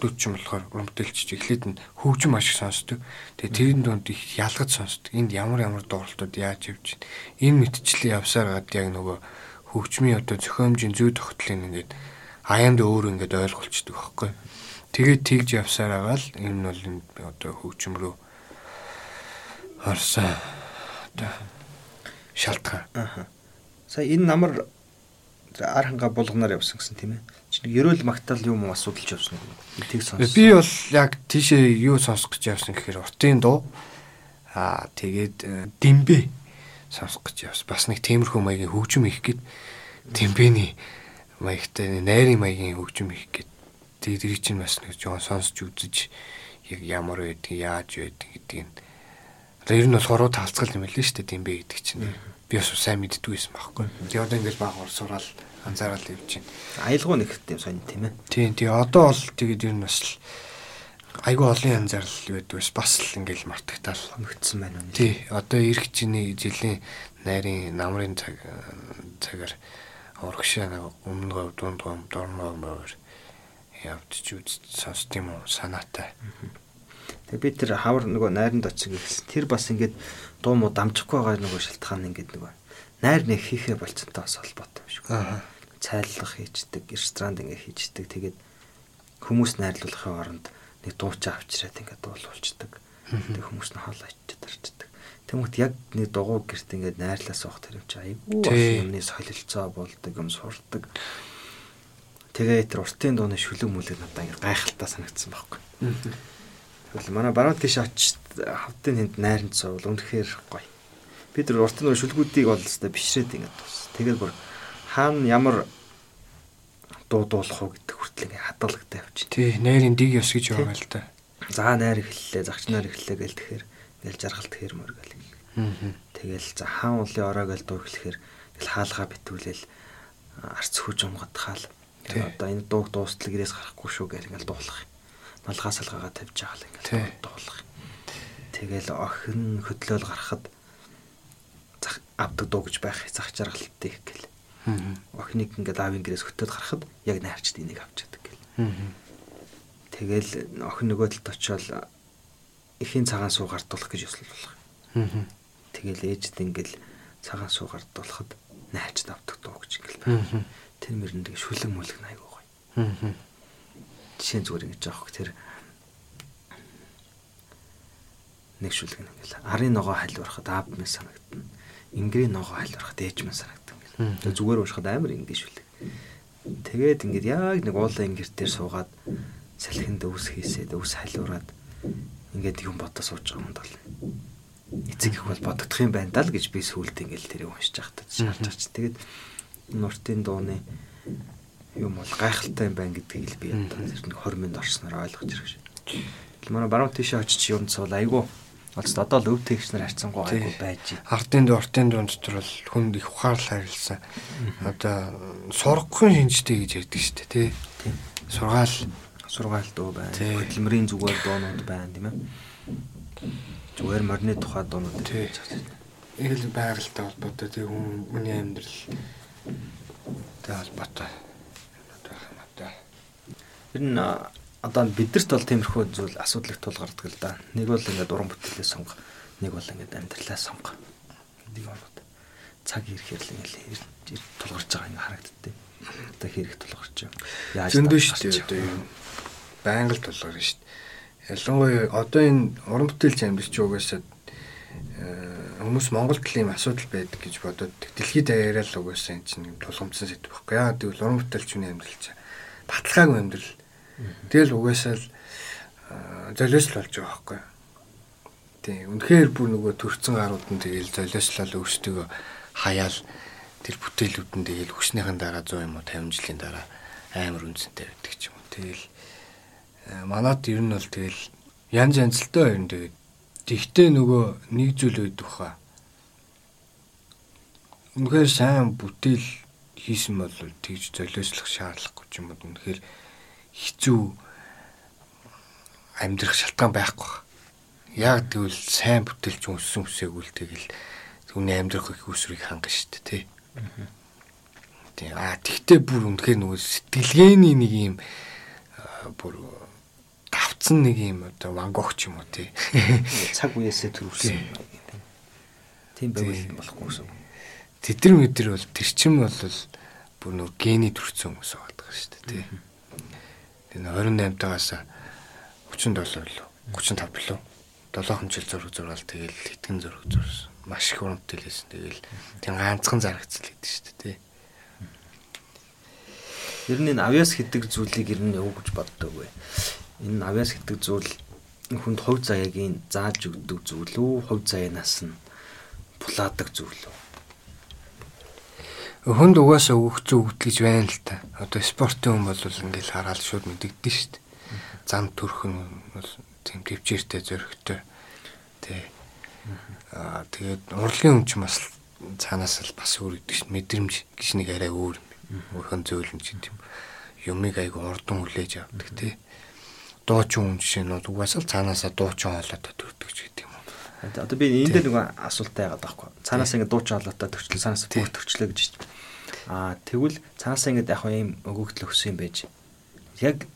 нөтөч юм болохоор өмдөлч эхлээд нь хөгжим ашиг сонсдог. Тэгээ тэрийн донд их ялгаж сонсдог. Энд ямар ямар дууралтууд яаж явж байна. Энэ мэдчлээ явсаар гад яг нөгөө хөгжмийн одоо зохиомжийн зүй тогтлын ингээд аяанд өөр ингээд ойлгуулцдаг байхгүй. Тэгээд тэгж явсаар байгаа л энэ нь бол энэ одоо хөгжим рүү орсон одоо шалтгаан. Аа. Сая энэ намар ар ханга булганаар явсан гэсэн тийм ээ. Чи нэг ерөөл магтаал юм уу асуудалж явсан уу? Тийг сонсон. Би бол яг тийшээ юу сонсох гэж явсан гэхээр уртын дуу аа тэгээд димбэ сонсох гэж явсан. Бас нэг темирхүү маягийн хөгжим их гээд димбэний маягтай найрын маягийн хөгжим их гээд тэгээд тэр чинь бас нэг жоон сонсч үзэж яг ямар байдаг яаж байдаг гэдгийг одоо ер нь бол хоруу таалцгал юм л нь шүү дээ димбэ гэдэг чинь би бас сайн мэддгүй байсан байхгүй. Тэгээ одоо ингээл баг ор сураал анзаараад явж байна. Аялгау нэгт юм сонь тийм ээ. Тийм тий одоо бол тэгээд ер нь бас л айгүй олон анзаарал байдгүйс бас л ингээл мартагтаал нөхцсөн байна. Тий одоо ирэх жилийн жилийн найрын намрын цаг цагаар урагшаа нэг өмнө говь дунд говь дорноо мөр явдч үз сонсд юм уу санаатай. Тэгээ би тэр хавар нөгөө найранд очив гэсэн. Тэр бас ингээд дуу муу дамжихгүй байгаа нөгөө шалтгаан ингээд нөгөө найр нэг хийхэ болцонтой бас холбоотой юм шиг. Цайлах хийждэг, ресторанд ингээд хийждэг. Тэгээд хүмүүс найрлуулахын оронд нэг дуучаа авчираад ингээд дуулуулцдаг. Тэгээд хүмүүс нь хоол очиж тарчдаг. Тэмүүт яг нэг дугуй гэрт ингээд найрлаас авах тэр юм чи айгүй юмны солилцоо болдог юм сурдаг. Тэгээ тэр уртын дууны шүлэг мүлэг надад ингээд гайхалтай санагдсан байхгүй. Тэгвэл манай баруун тийш очиж хавтын тэнд найранд суувал үнэхээр гоё. Бид нар урт нь шүлгүүдийг бол өстой бишрээд ингээд тус. Тэгээд бүр хаана ямар дуу дуулах уу гэдэг хүртэл ингээд хадгалагтай явж. Тий, найрын дэг ёс гэж байгаа л да. За найр эхэллээ, загч нар эхэллээ гэл тэгэхээр ингээл жаргалт хэрмөр гэл. Тэгэл за хаан уулын ороо гэл дуу эхлэхээр тэгэл хаалгаа битүүлэл арц хүж умгад хаал. Тэгээ одоо энэ дууг дуустал гэрээс гарахгүй шүү гэл ингээл дуулах. Малгай салгаагаа тавьж байгаа л ингээл дуулах. Тэгэл охин хөдлөөл гарахад авдаг дуу гэж байх зах жаргалтыг гэл. Охиныг ингээд аавын гэрээс хөтөөд гарахад яг найрчд энийг авч яадаг гэл. Тэгэл охин нөгөө талд очиод эхийн цагаан суу гардуулах гэж өсөл болох. Тэгэл ээжд ингээд цагаан суу гардуулахад найрчд авдаг дуу гэж ингээл байна. Тэр тэг шүлэг мүлэг айгуу гоё. Жишээ зүгээр ингэж аах тэр нэг шүлэг ингээл арын ногоо хайлуурахад аав минь санагдана Ингрийн ногоо хайлуурахад ээж мэн санагдав. Тэгээ зүгээр уушхад амар ингиш үлээ. Тэгээд ингээд яг нэг уулын ингэр дээр суугаад салхинд өвс хийсээд өвс хайлуураад ингээд юм бодож сууж байгаа юм бол эцэг их бол бодогдох юм байна даа л гэж би сүулт ингээд тэрийг уншиж байхдаа шаарч чи. Тэгээд нуртын дууны юм бол гайхалтай юм байна гэдгийг л би одоо тэр нэг 20 минут орсноор ойлгож ирэх шиг. Манай баруун тийшээ очиж юм цуул айгу Олц одоо л өв тэгч нар харьцангуй айгу байж. Ардын дуу ортын дуу дотор бол хүнд их ухаарл харилсан. Одоо сургахын шинжтэй гэж ярьдаг шүү дээ, тий. Сургаал сургаал дуу байна. Хөдөлмөрийн зүгээр дуунууд байна, тийм ээ. Зүгээр морины тухай гэж байна. Ил байгальтай холбоотой тий хүн хүний амьдрал тэ холбоотой. Тэр нь одоо бидэрт бол тиймэрхүү зүйл асуудал их тул гардаг л да. Нэг бол ингээд уран бүтээлээ сонго, нэг бол ингээд амьдралаа сонго. Нэг бол цаг ирэхээр л ингээд тулгарч байгаа ингээд харагддээ. Одоо хэрэг тулгарч. Яаж зөндөө шүү дээ одоо юм байнга л тулгарна шүү дээ. Ялангуяа одоо энэ уран бүтээлч амьдрч угаасаа э, хүмүүс Монголд л ийм асуудал байдаг гэж бодоод дэлхийд даяараа л угаасаа энэ чинь тулгамдсан сэдв байхгүй. Яагаад гэвэл уран бүтээлчний амьдрал чинь баталгаагүй амьдрал Тэгэл угаасаа л золиослол болж байгаа байхгүй. Тийм. Үнэхээр бүр нөгөө төрцөн гарууд нь тэгэл золиослол өөрсдөө хаяал тэр бүтээлүүд нь тэгэл хөснийхэн дараа 100 юм уу 50 жилийн дараа амар үнцэнтэй байдаг ч юм уу. Тэгэл манад ер нь бол тэгэл янз янзлтай ер нь тэгээд тэгтээ нөгөө нэг зүйл үйдэх баха. Үнэхээр сайн бүтээл хийсэн бол тэгж золиослох шаардлагагүй ч юм уу. Үнэхээр хэцүү амьдрах шалтгаан байхгүй. Яг тэгвэл сайн бүтээлч өссөн үсээгүй л тэгэл түүний амьдрах их үсрийг хангана шүү дээ тий. Тийм аа тэгтээ бүр үнэхээр нөгөө сэтгэлгээний нэг юм бүр давцсан нэг юм одоо вангогч юм уу тий. [laughs] Цаг үеэсээ төрүүлсэн. Тийм байвал болохгүй гэсэн. Тэдэр мэдэр бол тэр чин бол бүр нөгөө гений төрсэн хүмүүс байгаа шүү дээ тий. Тэгээ 28 тагаас 37 лөө 35 лөө 7 жил зураг зураал тэгэл хэдхэн зураг зурсан. Маш их урамтай лээсэн. Тэгэл тийм ганцхан зарагцл гэдэг шүү дээ тий. Ер нь энэ авьяас гэдэг зүйлийг ер нь гэж боддог вэ? Энэ авьяас гэдэг зүйл хүнд хувь заяагийн зааж өгдөг зүйл үү? Хувь заяанаас нь булаадаг зүйл үү? Хүнд угаасаа өгч өгдөл гэж байна л та. Одоо спортын хүн бол ингээл хараад шууд мэдэгдэн шүү дээ. Зам төрхөн бол тийм төвчээртэй зөрөгтэй. Тэ. Аа тэгээд урлагийн хүн ч бас цаанаас л бас өөр гэдэг чинь мэдрэмж гэж нэг арай өөр юм. Өөрхөн зөөлөн ч гэдэг юм. Юмыг айгу урдан хүлээж авдаг тий. Дуучин хүн жишээ нь угаасаа цаанаасаа дуучин хоолойтой төрдөг ч гэдэг юм. Одоо би энэ дээр нэг асуултаа яагаад байхгүй. Цаанаас ингэ дуучин хоолойтой төвчлөө, цаанаас бүх төвчлөө гэж Аа тэгвэл цаанасаа ингэ яг ийм өгөгдөл өгсөн юм байж. Яг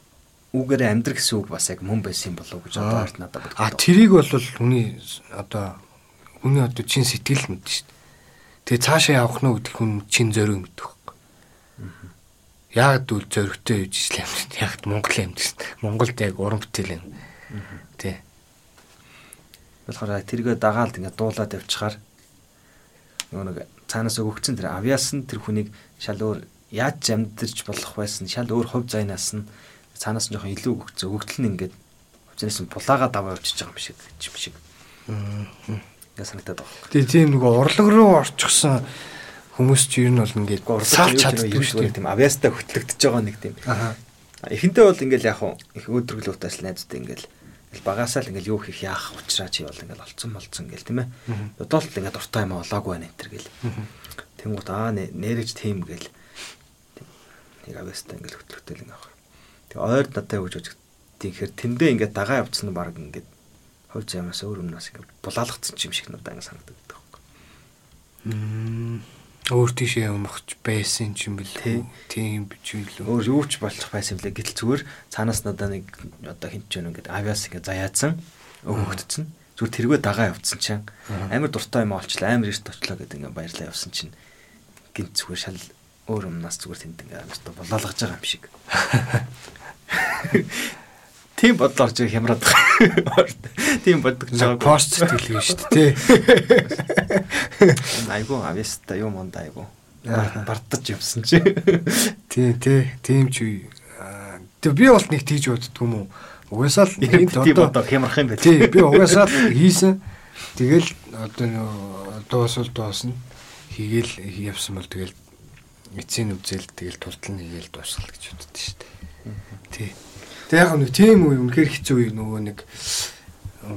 үгээр амьдрах гэсэн үг бас яг мөн байсан юм болов уу гэж одоо арт надад боддог. А тэрийг бол хүний одоо хүний одоо чин сэтгэл мэднэ шүү дээ. Тэгээ цаашаа явах нь гэдэг хүн чин зөрөг мэдэх байхгүй. Яг дүүл зөрөгтэй гэж ижил амьд. Яг Монгол амьд шүү дээ. Монголд яг уран бүтээл юм. Тэ болохоор тэргээ дагаалд ингээд дуулаад явчихаар нөгөө нэг цаанаас өгөгдсөн тэр авиас нь тэр хүнийг шал өөр яаж амьдэрч болох байсан шал өөр хувь зайнаас нь цаанаас нь жоохон илүү өгөгдсөн өгөгдөл нь ингээд хувьцаас нь булаага даваа явчихж байгаа юм шиг юм шиг. Ингээд санагдаад байна. Тэгээ тийм нөгөө урлаг руу орчихсон хүмүүс ч ер нь бол ингээд салж чаддаг шүү дээ. Тийм авиастай хөтлөгдөж байгаа нэг тийм. Эхэнтэй бол ингээл яг их өдрөглөөтэй ажил найзтай ингээл багасаа л ингээл юу хийх яах уучраа чи бол ингээл олцсон болцсон гэл тийм ээ. Бодоол ингээд дуртай юм олоогүй байна энэ төр гэл. Тэнгуут аа нэрэж тийм гэл. Нэг авьяастай ингээл хөтлөгтэй л ингээд. Тэг ойр надад өгж өгч тэгэхээр тэндээ ингээд дагаа явцсан баг ингээд хувь замаас өөр өмнөөс ингээд булаалгацсан юм шиг надад ингээд санагддаг байхгүй. Мм өөр тийшээ явахч байсан юм бэл тийм бичвэл өөр юу ч болох байсан блэ гэтэл зүгээр цаанаас надаа нэг одоо хинч жөн ингээд авиас ингээд заяатсан өгөгдсөн. Зүгээр тэргээ дагаа явцсан чинь амар дуртай юм олчлаа. Амар эрт очлоо гэдэг ингээд баярлаа явсан чинь. Гинт зүгээр шал өөр өмнөөс зүгээр тэнд ингээд амар болоолгож байгаа юм шиг [laughs] Тийм бодлоо орж хямраад байгаа. Тийм боддог ч байгаа. Пост сэтгэлгүй шүү дээ. Айгу авьяаста юм онд айгу. Бардаж явсан чи. Тий, тий, тийм ч. Тэг би бол нэг тийж боддг юм уу? Угаасаа л энд одоо хямрах юм байл. Тий, би угаасаа л хийсэн. Тэгэл одоо дуусвал дуусна. Хийгээл явсан бол тэгэл эцсийн үзэл тэгэл тултал нэгээл дуусгал гэж боддоо шүү дээ. Тий. Тэг яг нэг тийм үе үнэхээр хэцүү үе нөгөө нэг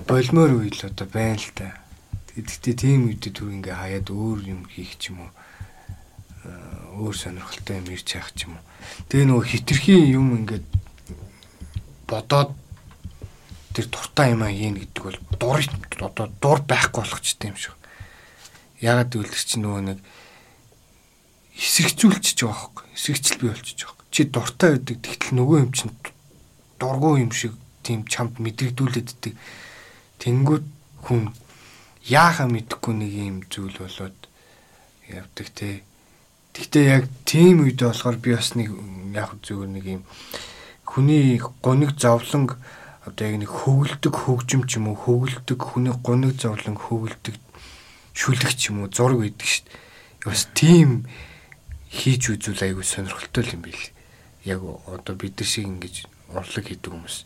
болмоор үе л одоо байна л та. Тэгэхдээ тийм үедээ түр ингээ хаяад өөр юм хийх ч юм уу өөр сонирхолтой юм ирж яах ч юм уу. Тэгээ нөгөө хитрхийн юм ингээд бодоод тэр дуртай юм аа хийн гэдэг бол дур одоо дур байхгүй болгочтой юм шиг. Ягаад гэвэл чи нөгөө нэг эсрэгцүүлчихэж байгаа хөөхгүй. Эсрэгцэл бий болчихж байгаа. Чи дуртай байдаг. Тэгтэл нөгөө юм чинь дургу юм шиг тийм чамд мэдрэгдүүлээддэг. Тэнгүүд хүн яахаа мэдэхгүй нэг юм зүйл болоод явдаг те. Гэхдээ яг тийм үед болохоор би бас нэг яг зүгээр нэг юм хүний гониг зовлонг одоо яг нэг хөвгөлдөг хөгжим ч юм уу хөвгөлдөг хүний гониг зовлон хөвгөлдөг шүлэг ч юм уу зураг байдаг шүү дээ. Бас тийм хийж үзүүл айгүй сонирхолтой юм билээ. Яг одоо бид нар шиг ингэж урлаг хийдэг хүмүүс.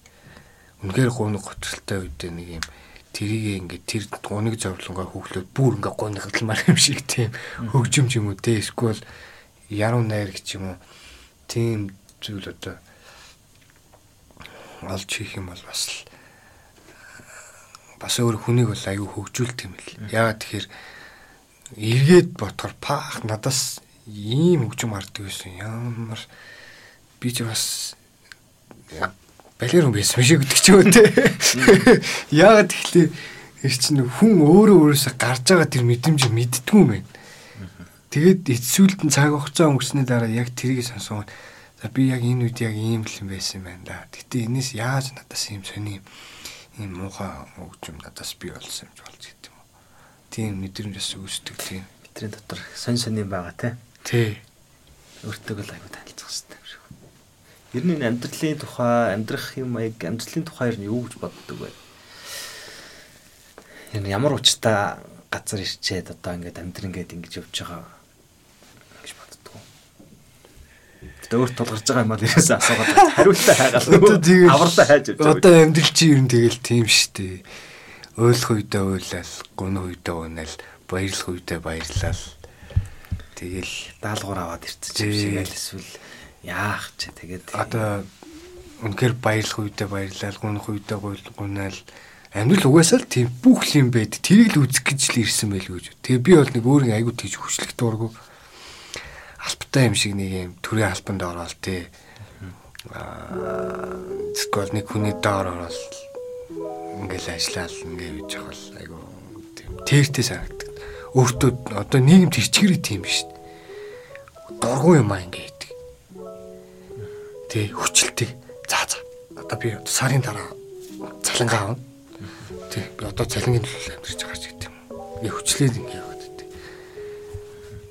Үнэхээр гуниг готролтой үедээ нэг юм тэрийг ингээд тэр гуниг зовлонгоо хөглөөд бүр ингээд гуниг хатламар юм шиг тийм хөгжим ч юм уу те эсвэл яруу найр гэж юм уу тийм зүйл одоо олж хийх юм бол бас л бас өөр хүнийг бол аюу хөгжүүлт юм л. Яагаад тэгэхээр эргээд ботхоор паах надаас ийм хөгжим гардаг байсан. Ямар би ч бас балер хүн байсан шиг гэдэг ч юм те. Яагаад тэгэхээр эр чинь хүн өөрөө өөрөөсөө гарч байгаа тэр мэдрэмж мэддгүү юм байна. Тэгээд эцсүүлд нь цаг хугацаа өнгөрсөний дараа яг тэрийг сонсоод за би яг энэ үед яг ийм л юм байсан юм байна да. Гэтэ энэс яаж надаас ийм сони ийм муухай хөгжим надаас би болсон юм болж гэдэг юм уу. Тийм мэдрэмж бас үүсдэг тийм. Бидний дотор сонь сони байгаа те. Тий. Өөртөө л аягүй танилцах хэрэгтэй юм. Ер нь амьдралын тухай, амьдрах юм аяг, амьдралын тухайр нь юу гэж боддог вэ? Нь ямар учиртай газар ирчээд одоо ингээд амьдрал ингээд ингэж явж байгаа гэж боддог. Гэтэ өөрт тулгарч байгаа юм бол ерөөсөө асуугаад хариултаа тийм авралаа хайж явж байгаа. Одоо амьдрал чи ер нь тэгэл тийм штэ. Ойлох үедээ ойлал, гунах үедээ унаал, баярлах үедээ баярлал. Тэгэл даалгавар аваад ирчих юм шиг л эсвэл яах ч тэгээд одоо үнэхээр баярлах үедээ баярлал гунах үедээ гунаал амьдрал угаасаа л тийм бүх юм байд тэрийг л үзэх гэж л ирсэн байл гэж. Тэгээ би бол нэг өөрийн аягүй тийж хүчлэх дуургүй албатай юм шиг нэг юм төрийн албанд ороод тий. Аа эсвэл нэг хүний доор ороод ингээл ажиллаад ингээ хийж явах айгүй тийм тэртэй санагддаг. Өөртөө одоо нийгэмд ирчгэрээ тийм шүү дээ. Дургүй юм аа ингээ Тэ хүчилтэй. За за. Одоо би сарын дараа цалингаа авна. Тэ би одоо цалингийн төлөө амьдарч байгаа ч гэдэг юм. Би хүчлээд ингэ яваад тэ.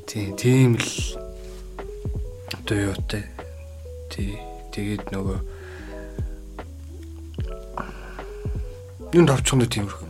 Тийм тийм л одоо юутай. Тий. Тэгээд нөгөө юунд орчихно тиймэрхүү